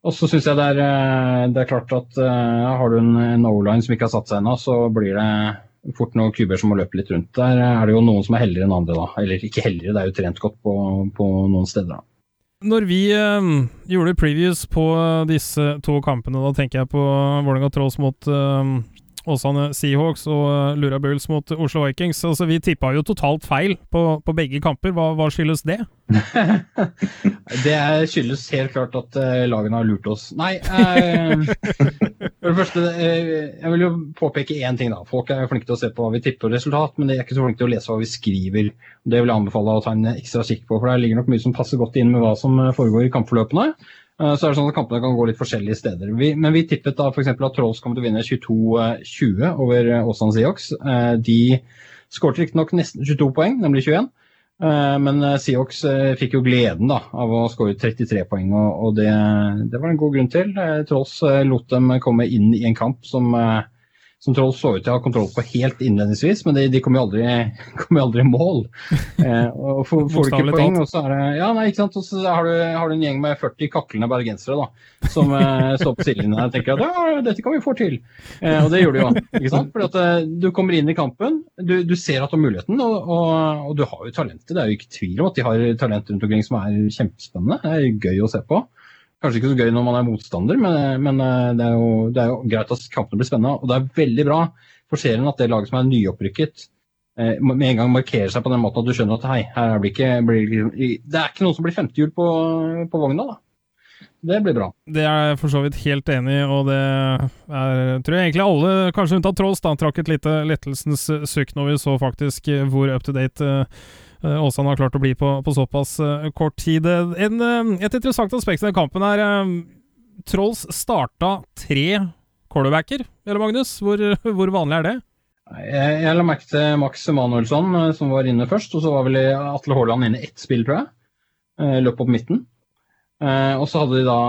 Og så syns jeg det er, det er klart at uh, har du en, en O-line som ikke har satt seg ennå, så blir det fort noen kuber som må løpe litt rundt. Der er det jo noen som er heldigere enn andre, da. Eller ikke heldigere, det er jo trent godt på, på noen steder. da. Når vi eh, gjorde previews på disse to kampene, da tenker jeg på Vålerenga Trolls mot eh, Åsane Seahawks og uh, Lura Bulls mot Oslo Vikings. Altså, vi tippa jo totalt feil på, på begge kamper. Hva, hva skyldes det? <laughs> Det skyldes helt klart at uh, lagene har lurt oss. Nei, uh, for det første, uh, jeg vil jo påpeke én ting. da. Folk er flinke til å se på hva vi tipper resultat, men de er ikke så flinke til å lese hva vi skriver. Det vil jeg anbefale å ta en ekstra kikk på, for der ligger nok mye som passer godt inn med hva som eh, foregår i kampforløpene. Eh, Så er det sånn at Kampene kan gå litt forskjellige steder. Vi, men vi tippet da f.eks. at Trolls kommer til å vinne 22-20 over eh, Åsane. Eh, De skåret riktignok nesten 22 poeng, nemlig 21. Eh, Men Siox eh, fikk jo gleden da, av å skåre 33 poeng, og, det, det var en god grunn til. Eh, Trolls eh, lot dem komme inn i en kamp som, eh, som Troll så ut til å ha kontroll på helt innledningsvis, men de, de kom, jo aldri, <laughs> kom jo aldri i mål. Eh, og får, får du ikke poeng, og så er det Ja, nei, ikke sant. Og så har du, har du en gjeng med 40 kaklende bergensere da, som eh, <laughs> står på sidelinjen og tenker at ja, dette kan vi få til. Eh, og det gjør du jo. ikke sant? Fordi at eh, Du kommer inn i kampen, du, du ser at du har muligheten, og, og, og du har jo talentet. Det er jo ikke tvil om at de har talent rundt omkring som er kjempespennende. Det er gøy å se på. Kanskje ikke så gøy når man er motstander, men, men eh, det, er jo, det er jo greit at kampene blir spennende. Og det er veldig bra for serien at det laget som er nyopprykket, eh, med en gang markerer seg på den måten at du skjønner at hei, her blir ikke, blir, det er ikke noen som blir femtehjul på, på vogna. da. Det blir bra. Det er jeg for så vidt helt enig i, og det er, tror jeg egentlig alle, kanskje unntatt Trolls, da, trakk et lite lettelsens sukk når vi så faktisk hvor up to date eh, eh, Åsane har klart å bli på, på såpass eh, kort tid. En, eh, et interessant aspekt i denne kampen er Trolls starta tre quarterbacker, eller Magnus? Hvor, <laughs> hvor vanlig er det? Jeg, la merke til Max Emanuelsson, eh, som var inne først. Og så var vel Atle Haaland inne ett spill, tror jeg. Løp opp midten. Og så hadde de da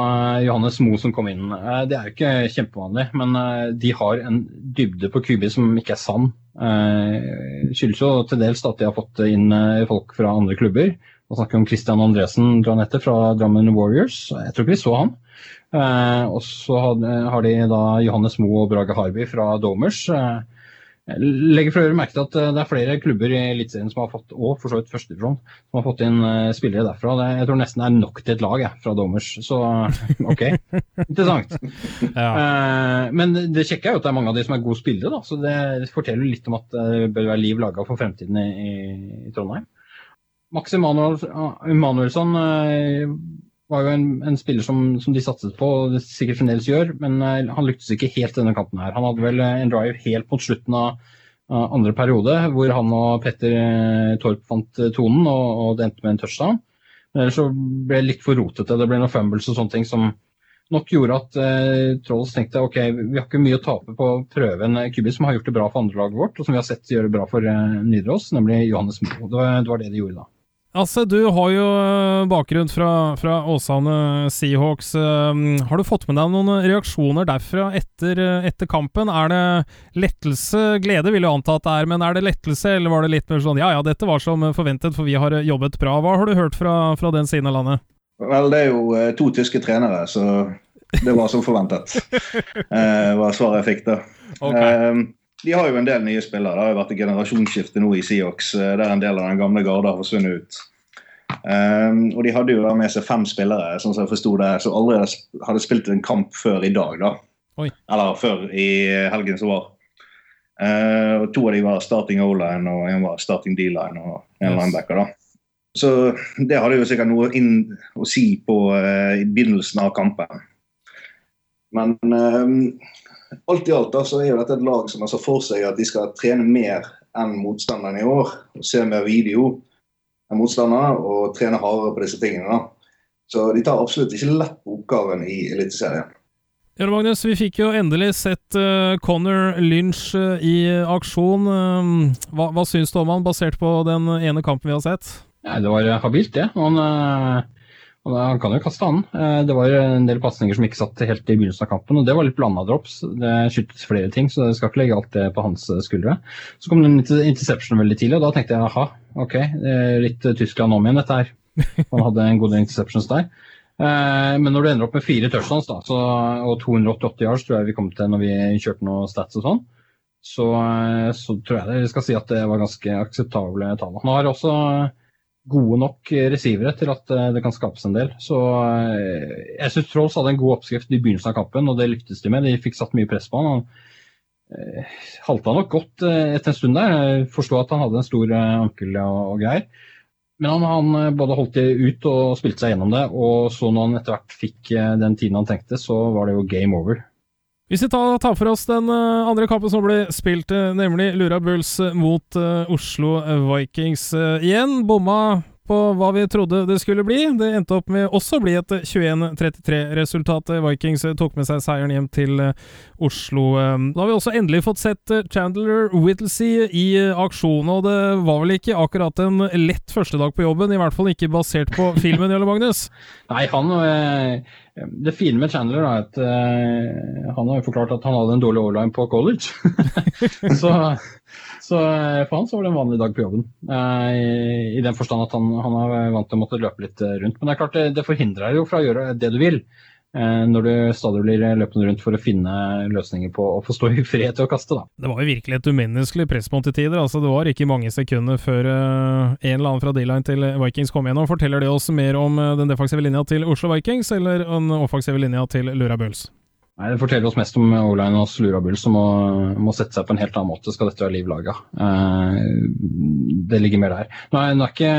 Johannes Moe som kom inn. Det er jo ikke kjempevanlig, men de har en dybde på QB som ikke er sann. Skyldes jo til dels at de har fått inn eh, folk fra andre klubber. Vi snakker om Christian Andresen Dranette fra Drammen Warriors. Jeg tror ikke vi så han. Eh, og så har de da Johannes Moe og Brage Harby fra Domers. Eh, legger for øvrig merke til at eh, det er flere klubber i Eliteserien som har fått, og for så vidt førstefront, som har fått inn eh, spillere derfra. Det, jeg tror nesten det er nok til et lag jeg, fra dommers, Så <laughs> OK, interessant. Ja. Eh, men det kjekke er jo at det er mange av de som er gode spillere, da, så det forteller litt om at det bør være liv laga for fremtiden i, i, Trondheim. Max Emanuelsson var jo en, en spiller som, som de satset på, og det sikkert fremdeles gjør, men eh, han lyktes ikke helt denne kampen her. Han hadde vel eh, en drive helt mot slutten av andre periode, hvor han og Petter eh, Torp fant tonen, og, og det endte med en touchdown. Men ellers så ble det litt for rotete. Det ble noen fumbles og sånne ting som nok gjorde at eh, Trolls tenkte ok, vi har ikke mye å tape på å prøve en Kubi som har gjort det bra for andrelaget vårt, og som vi har sett gjøre det bra for eh, Nidaros, nemlig Johannes Moe. Det, det var det de gjorde da. Altså, du har jo eh, bakgrunn fra, fra Åsane Seahawks. Eh, Har du fått med deg noen reaksjoner derfra etter, eh, etter kampen? Er det lettelse, glede vil jeg anta at det er, men er det lettelse, eller var det litt mer sånn ja ja, dette var som forventet, for vi har jobbet bra. Hva har du hørt fra, fra den siden av landet? Vel, det er jo to tyske trenere, så det var som forventet. <laughs> Var svaret jeg fikk da. Eh, de har jo en del nye spillere. Det har jo vært et generasjonsskifte nå i Seahawks, eh, der en del av den gamle garde har forsvunnet ut. Um, og de hadde jo da med seg fem spillere sånn som jeg forsto det, som aldri hadde hadde spilt en kamp før i dag. da. Oi. Eller før i helgen som var. Uh, og To av de var starting O-line og en var starting D-line og en yes. linebacker. da. Så det hadde jo sikkert noe inn å si på uh, i begynnelsen av kampen. Men uh, alt i alt da, så er jo dette et lag som har sett for seg at de skal trene mer enn motstanderen i år. og Se mer video enn motstanderne og trene hardere på disse tingene. da. Så de tar absolutt ikke lett på oppgaven i Eliteserien. Ja, Magnus, vi fikk jo endelig sett uh, Connor Lynch uh, i aksjon. Uh, hva, hva syns du om han, basert på den ene kampen vi har sett? Ja, det var habilt, det. Han, han, kan jo kaste, han. det var en del pasninger som ikke satt helt i begynnelsen av kampen, og det var litt blanda drops. Det skyldtes flere ting, så jeg skal ikke legge alt det på hans skuldre. Så kom det en interception veldig tidlig, og da tenkte jeg aha, ok, litt Tyskland om igjen, dette her. <laughs> Han hadde en god del interceptions der. Eh, men når du ender opp med fire touchdowns da, så, og 288 yards, tror jeg vi kom til når vi kjørte noen stats og sånn, så, eh, så, tror jeg det skal si at det var ganske akseptable tall. Han har også gode nok receivere til at eh, det kan skapes en del. Så jeg syns Trolls hadde en god oppskrift i begynnelsen av kampen, og det lyktes de med. De fikk satt mye press på han. Han halta nok godt etter en stund der. Forsto at han hadde en stor ankel og, greier. Men han, han, eh, både holdt det ut og spilte seg gjennom det, og så når han etter hvert fikk eh, den tiden han tenkte, så var det jo game over. Hvis vi tar, for oss den uh, andre kampen som ble spilt, uh, nemlig Lura Bulls mot uh, Oslo Vikings igjen. Bomma på hva vi trodde det skulle bli. Det endte opp med også å bli et 21-33-resultat. Vikings tok med seg seieren hjem til eh, Oslo. Eh, da har vi også endelig fått sett eh, Chandler Whittlesey i aksjon, og det var vel ikke akkurat en lett første dag på jobben, i hvert fall ikke basert på <laughs> filmen, Jølle Magnus? Nei, han det fine med Chandler er at uh, han har jo forklart at han hadde en dårlig overline på college. <laughs> så, så, for han så var det en vanlig dag på jobben. Uh, i, i, den forstand at han, han er vant til å måtte løpe litt rundt. Men det er klart det, det forhindrer deg jo fra å gjøre det du vil. Eh, når du stadig blir løpende rundt for å finne løsninger på å få stå i fred til å kaste. Da. Det var jo virkelig et umenneskelig pressmål til tider. altså Det var ikke mange sekunder før en eller annen fra D-line til Vikings kom gjennom. Forteller det oss mer om den defensive linja til Oslo Vikings eller den offensive linja til Lura Bulls? Nei, Det forteller oss mest om O-line og Slurabull som må, må, sette seg på en helt annen måte skal dette være liv laga. Eh, det ligger mer der. Nei, det ikke,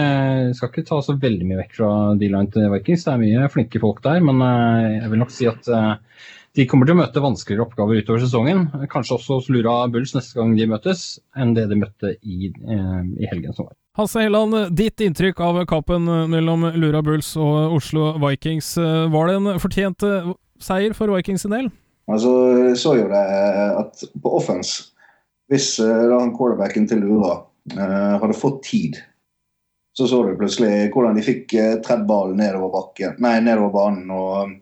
skal ikke ta så veldig mye vekk fra D-line til Vikings. Det er mye flinke folk der, men eh, jeg vil nok si at eh, de kommer til å møte vanskeligere oppgaver utover sesongen. Kanskje også hos Bulls neste gang de møtes, enn det de møtte i, i helgen som var. Hasse Helland, ditt inntrykk av kampen mellom Lura Bulls og Oslo Vikings. Var det en fortjent seier for Vikings sin del? Altså, jeg så jo det eh, at på offense, hvis uh, han quarterbacken til Lura uh, hadde fått tid, så så du plutselig hvordan de fikk tredd ballen nedover bakken, nei, nedover banen. og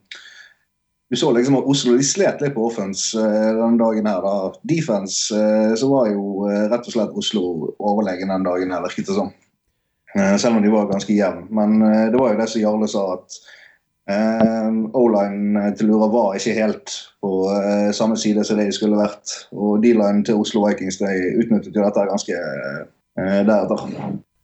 du så liksom at Oslo de slet litt på offense den dagen her. da. Defense så var jo rett og slett Oslo overlegen den dagen her, virket det som. selv om de var ganske jevne. Men det var jo det som Jarle sa, at O-line til Lura var ikke helt på uh, samme side som det de skulle vært. Og D-line til Oslo Vikings de utnyttet jo dette ganske uh, deretter.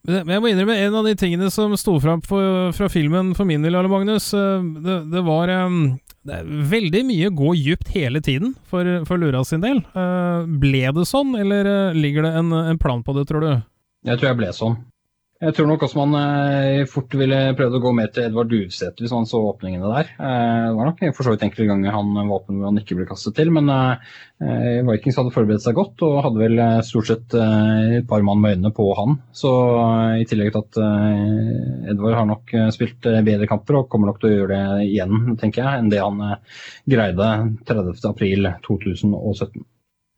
Men jeg må innrømme en av de tingene som sto fram fra filmen for min del, Arle Magnus. Eh, det, det var um, det veldig mye gå dypt hele tiden for, for Lura sin del. Uh, ble det sånn, eller ligger det en, en plan på det, tror du? Jeg tror jeg ble sånn. Jeg tror nok også man eh, fort ville prøvd å gå mer til Edvard Duvsæter hvis man så åpningene der. Eh, det var nok for så vidt enkelte ganger han var åpen hvor han ikke ble kastet til, men eh, Vikings hadde forberedt seg godt og hadde vel stort sett et par mann med øynene på han. Så i tillegg til at Edvard har nok spilt bedre kamper og kommer nok til å gjøre det igjen, tenker jeg, enn det han greide 30.4.2017.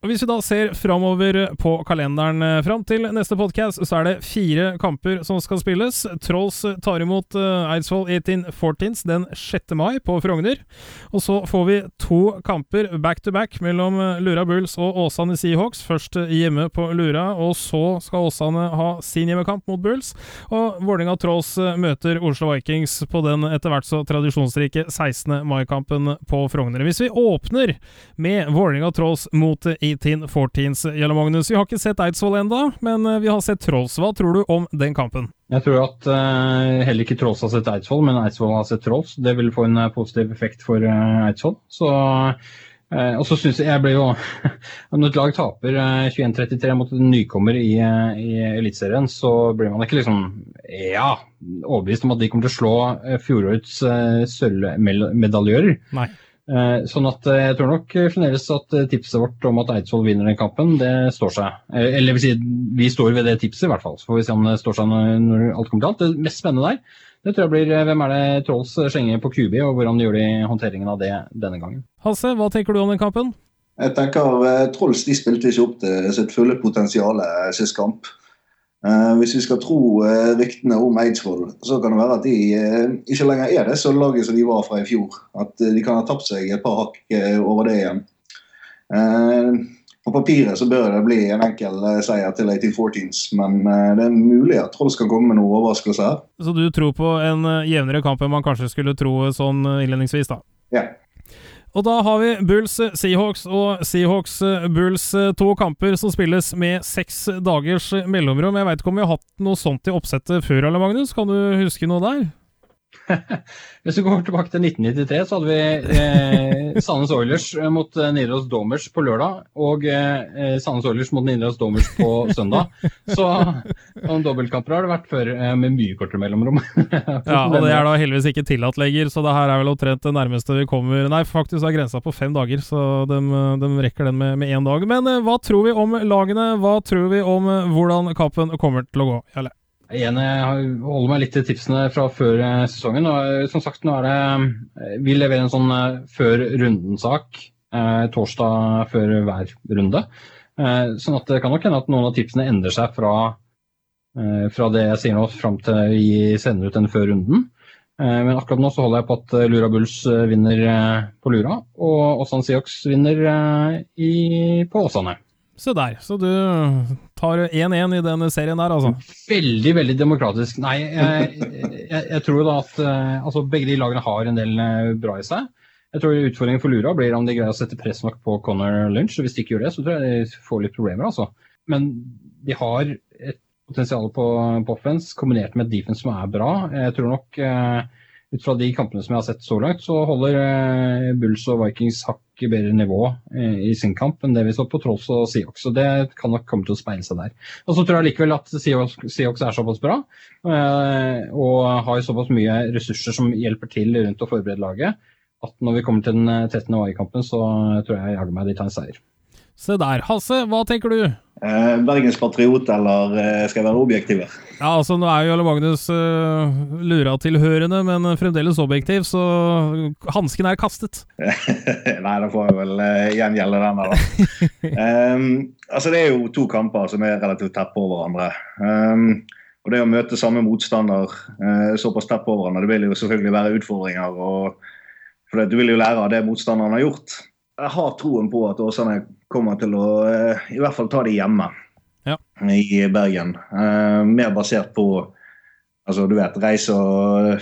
Hvis vi da ser framover på kalenderen eh, fram til neste podkast, så er det fire kamper som skal spilles. Trolls tar imot uh, Eidsvoll 1814 den 6. mai på Frogner. Og så får vi to kamper back to back mellom eh, Lura Bulls og Åsane Seahawks. Først hjemme på Lura, og så skal Åsane ha sin hjemmekamp mot Bulls. Og Vålerenga Trolls møter Oslo Vikings på den etter hvert så tradisjonsrike 16. mai-kampen på Frogner. Hvis vi åpner med Vålerenga Trolls mot 1814s, Jelle Magnus. Vi har ikke sett Eidsvoll enda, men eh, vi har sett Trolls. Hva tror du om den kampen? Jeg tror at uh, heller ikke Trolls har sett Eidsvoll, men Eidsvoll har sett Trolls. Det vil få en uh, positiv effekt for uh, Eidsvoll. Så Eh, og så synes jeg jeg ble jo <laughs> Når et lag taper eh, 21-33 mot en nykommer i, eh, i Eliteserien, så blir man ikke liksom ja, overbevist om at de kommer til å slå eh, fjorårets eh, sølvmedaljører. Eh, sånn at eh, jeg tror nok fremdeles at eh, tipset vårt om at Eidsvoll vinner den kampen, det står seg. Eh, Eller vil si, vi står ved det tipset i hvert fall. Så får vi se om det står seg når, alt kommer til alt. Det mest spennende der, det tror jeg blir eh, hvem er det Trolls slenger på QB, og hvordan gjør de håndteringen av det denne gangen. Hasse, hva tenker du om den kampen? Jeg tenker eh, Trolls de spilte ikke opp til sitt fulle potensial eh, sist kamp. Eh, hvis vi skal tro eh, ryktene om Eidsvoll, så kan det være at de eh, ikke lenger er det så laget som de var fra i fjor. At de kan ha tapt seg et par hakk over det igjen. På papiret så bør det bli en enkel seier til 1814s, men det er mulig at Trolls kan komme med noen overraskelser her. Så du tror på en jevnere kamp enn man kanskje skulle tro sånn innledningsvis, da? Ja. Og da har vi Bulls Seahawks og Seahawks Bulls to kamper som spilles med seks dagers mellomrom. Jeg veit ikke om vi har hatt noe sånt i oppsettet før, eller Magnus? Kan du huske noe der? <laughs> Hvis vi går tilbake til 1993, så hadde vi eh, Sandnes Oilers mot eh, Nidaros Domers på lørdag, og eh, Sandnes Oilers mot Nidaros Domers på <laughs> søndag. Så noen dobbeltkamper har det vært før, eh, med mye kortere mellomrom. <laughs> Ja, og det er da heldigvis ikke tillatt lenger, så det her er vel omtrent det nærmeste vi kommer Nei, faktisk er grensa på fem dager, så de, de rekker den med, med én dag. Men eh, hva tror vi om lagene? Hva tror vi om eh, hvordan kampen kommer til å gå? Jarle? Igjen, jeg holder meg litt til tipsene fra før eh, sesongen. og eh, som sagt, nå er det eh, Vi leverer en sånn før runden-sak eh, torsdag før hver runde. Eh, sånn at det kan nok hende at noen av tipsene endrer seg fra, eh, fra det jeg sier nå, fram til vi sender ut den før runden. Men akkurat nå så holder jeg på at Lura Bulls vinner på Lura, og Åsan Seahawks vinner i, på Åsane. Se der, så du tar 1-1 i den serien der, altså. Veldig, veldig demokratisk. Nei, jeg, jeg, jeg tror da at eh, altså begge de lagene har en del eh, bra i seg. Jeg tror utfordringen for Lura blir om de greier å sette press nok på Connor Lynch. og Hvis de ikke gjør det, så tror jeg de får litt problemer. altså. Men de har et potensial på, på offense kombinert med et defense som er bra. Jeg tror nok eh, ut fra de kampene som jeg har sett så langt, så holder eh, Bulls og Vikings hakket bedre nivå eh, i sin kamp enn det vi så på Trolls og Seahawks. Så det kan nok komme til å speile seg der. Og så tror jeg likevel at Seahawks, er såpass bra eh, og har såpass mye ressurser som hjelper til rundt å forberede laget, at når vi kommer til den eh, 13. mai-kampen, så tror jeg jaggu meg de tar en seier. Se der. Hasse, hva tenker du? Eh, Bergens Patriot, eller eh, skal jeg være objektiv her? Ja, altså Nå er jo Jarle Magnus eh, Lura-tilhørende, men fremdeles objektiv, så hansken er kastet. <laughs> Nei, da får jeg vel eh, gjengjelde den da. um, <laughs> altså, det er jo to kamper som er relativt tett på hverandre. Um, og det å møte samme motstander eh, såpass tett på hverandre, det vil jo selvfølgelig være utfordringer. Og, for du vil jo lære av det motstanderen har gjort. Jeg har troen på at Åsane kommer til å uh, i hvert fall ta det hjemme Ja. i Bergen. Uh, mer basert på altså du vet, reise og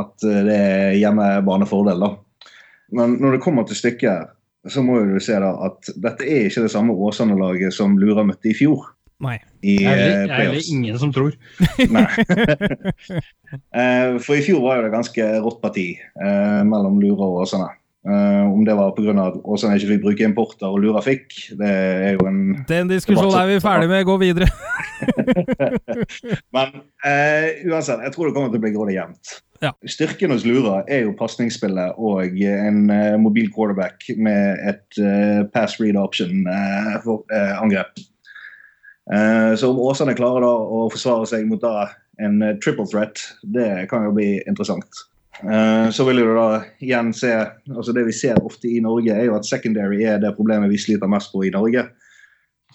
at det er hjemmebanefordel. da. Men når det kommer til stykket, så må jo du se da at dette er ikke det samme Åsane-laget som Lura møtte i fjor. Nei. I er eh, det- er det ingen som tror. <laughs> <laughs> Nei. <laughs> Eh, For i fjor var jo det ganske rått parti eh, mellom Lura og Åsane. Eh, om det var pga. at Åsane ikke fikk bruke importer og Lura fikk, det er jo en Den diskusjonen er vi ferdig med. Gå videre. <laughs> Men uh, uansett, jeg tror det kommer til å bli grådig jevnt. Ja. Styrken hos Lura er jo pasningsspillet og en uh, mobil quarterback med et eh, pass read option-angrep. Eh, så om Åsane klarer da å forsvare seg mot da en eh, triple threat, det kan jo bli interessant. Eh, så vil du da igjen se altså Det vi ser ofte i Norge, er jo at secondary er det problemet vi sliter mest på i Norge.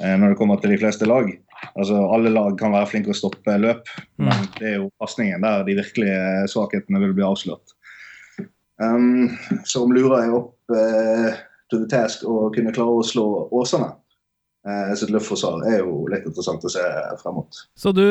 eh, Når det kommer til de fleste lag. Altså Alle lag kan være flinke å stoppe løp, men det er jo pasningen der de virkelige svakhetene vil bli avslørt. Um, så om lurer jeg opp uh, the task og kunne klare å slå Åsane eh, sitt luftforsvar, er jo litt interessant å se frem mot. Så du,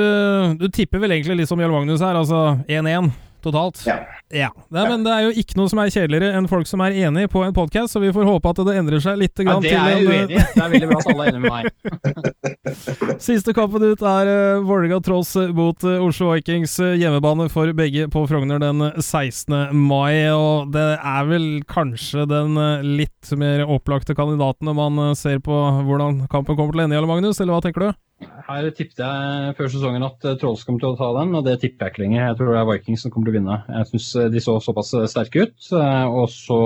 du tipper vel egentlig litt som Jarl Magnus her, altså 1-1. Totalt. Ja. Ja. Nei, men det er jo ikke noe som er kjedeligere enn folk som er enig på en podkast, så vi får håpe at det endrer seg litt. Ja, det er jeg uenig i. Det er veldig bra at alle er enige med meg. <laughs> Siste kampen ut er uh, Vålerenga Trolls mot uh, Oslo Vikings. Uh, hjemmebane for begge på Frogner den 16. mai. Og det er vel kanskje den eh, litt mer opplagte kandidaten når man eh, ser på hvordan kampen kommer til å ende, Magnus, eller hva tenker du? Her tippet jeg før sesongen at eh, Trolls kom til å ta den, og det tipper jeg ikke lenger. Jeg tror det er Vikings som kommer til å vinne. Jeg syns de så såpass sterke ut. eh, Og så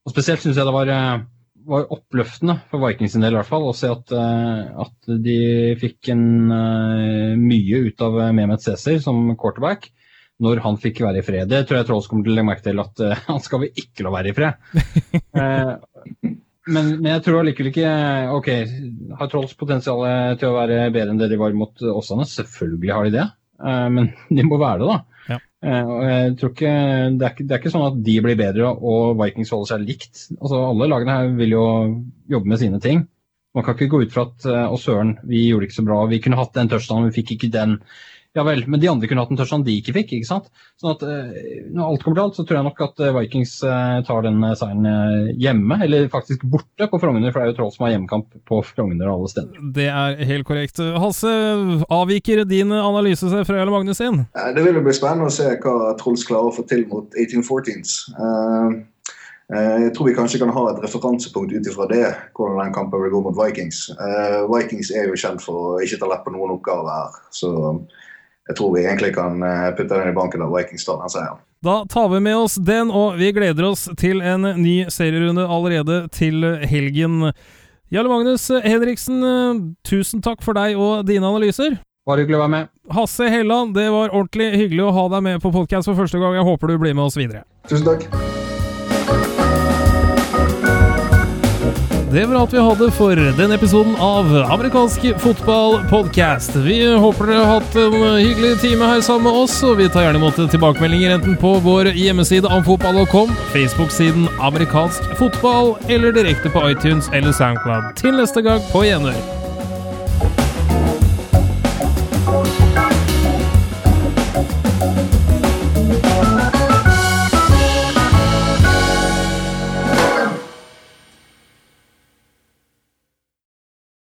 og Spesielt syns jeg det var, eh, var oppløftende for Vikings sin del i hvert fall, å se at, eh, at de fikk en, eh, mye ut av Mehmet Cæsar som quarterback. Når han fikk være i fred. Det tror jeg Trolls kommer til å legge merke til at eh, <laughs> han skal vi ikke la være i fred. <laughs> Eh, men, men jeg tror allikevel ikke Ok, har Trolls potensial til å være bedre enn det de var mot Åsane? Selvfølgelig har de det, Eh, men <laughs> de må være det, da. Ja. Eh, og jeg tror ikke det, er ikke det er ikke sånn at de blir bedre og Vikings holder seg likt. Altså Alle lagene her vil jo jobbe med sine ting. Man kan ikke gå ut fra at eh, å søren, vi gjorde det ikke så bra, vi kunne hatt den touchdownen, vi fikk ikke den. Ja vel, men de andre kunne hatt en touchdown de ikke fikk. ikke sant? Sånn at eh, Når alt kommer til alt, så tror jeg nok at eh, Vikings eh, tar den seieren hjemme, eller faktisk borte på Frogner, for det er jo Troll som har hjemmekamp på Frogner alle steder. Det er helt korrekt. Hasse, avviker din analyse seg fra Jarle Magnus sin? Det vil jo bli spennende å se hva Trolls klarer å få til mot 1814s. Eh, eh, Jeg tror vi kanskje kan ha et referansepunkt ut ifra det, hvordan den kampen vil gå mot Vikings. Eh, Vikings er jo kjent for å ikke ta lett på noen oppgaver her, så jeg tror vi egentlig kan eh, putte den i banken av Viking tar den seieren. Da tar vi med oss den, og vi gleder oss til en ny serierunde allerede til helgen. Jarle Magnus Henriksen, eh, tusen takk for deg og dine analyser. Bare hyggelig å være med. Hasse Helland, det var ordentlig hyggelig å ha deg med på podkast for første gang. Jeg håper du blir med oss videre. Tusen takk. Det var alt vi hadde for denne episoden av Amerikansk fotball-podcast. Vi håper dere har hatt en hyggelig time her sammen med oss, og vi tar gjerne imot tilbakemeldinger enten på vår hjemmeside amfotball.com, Facebook-siden Amerikansk fotball, eller direkte på iTunes eller Soundcloud. Til neste gang, på gjenhør.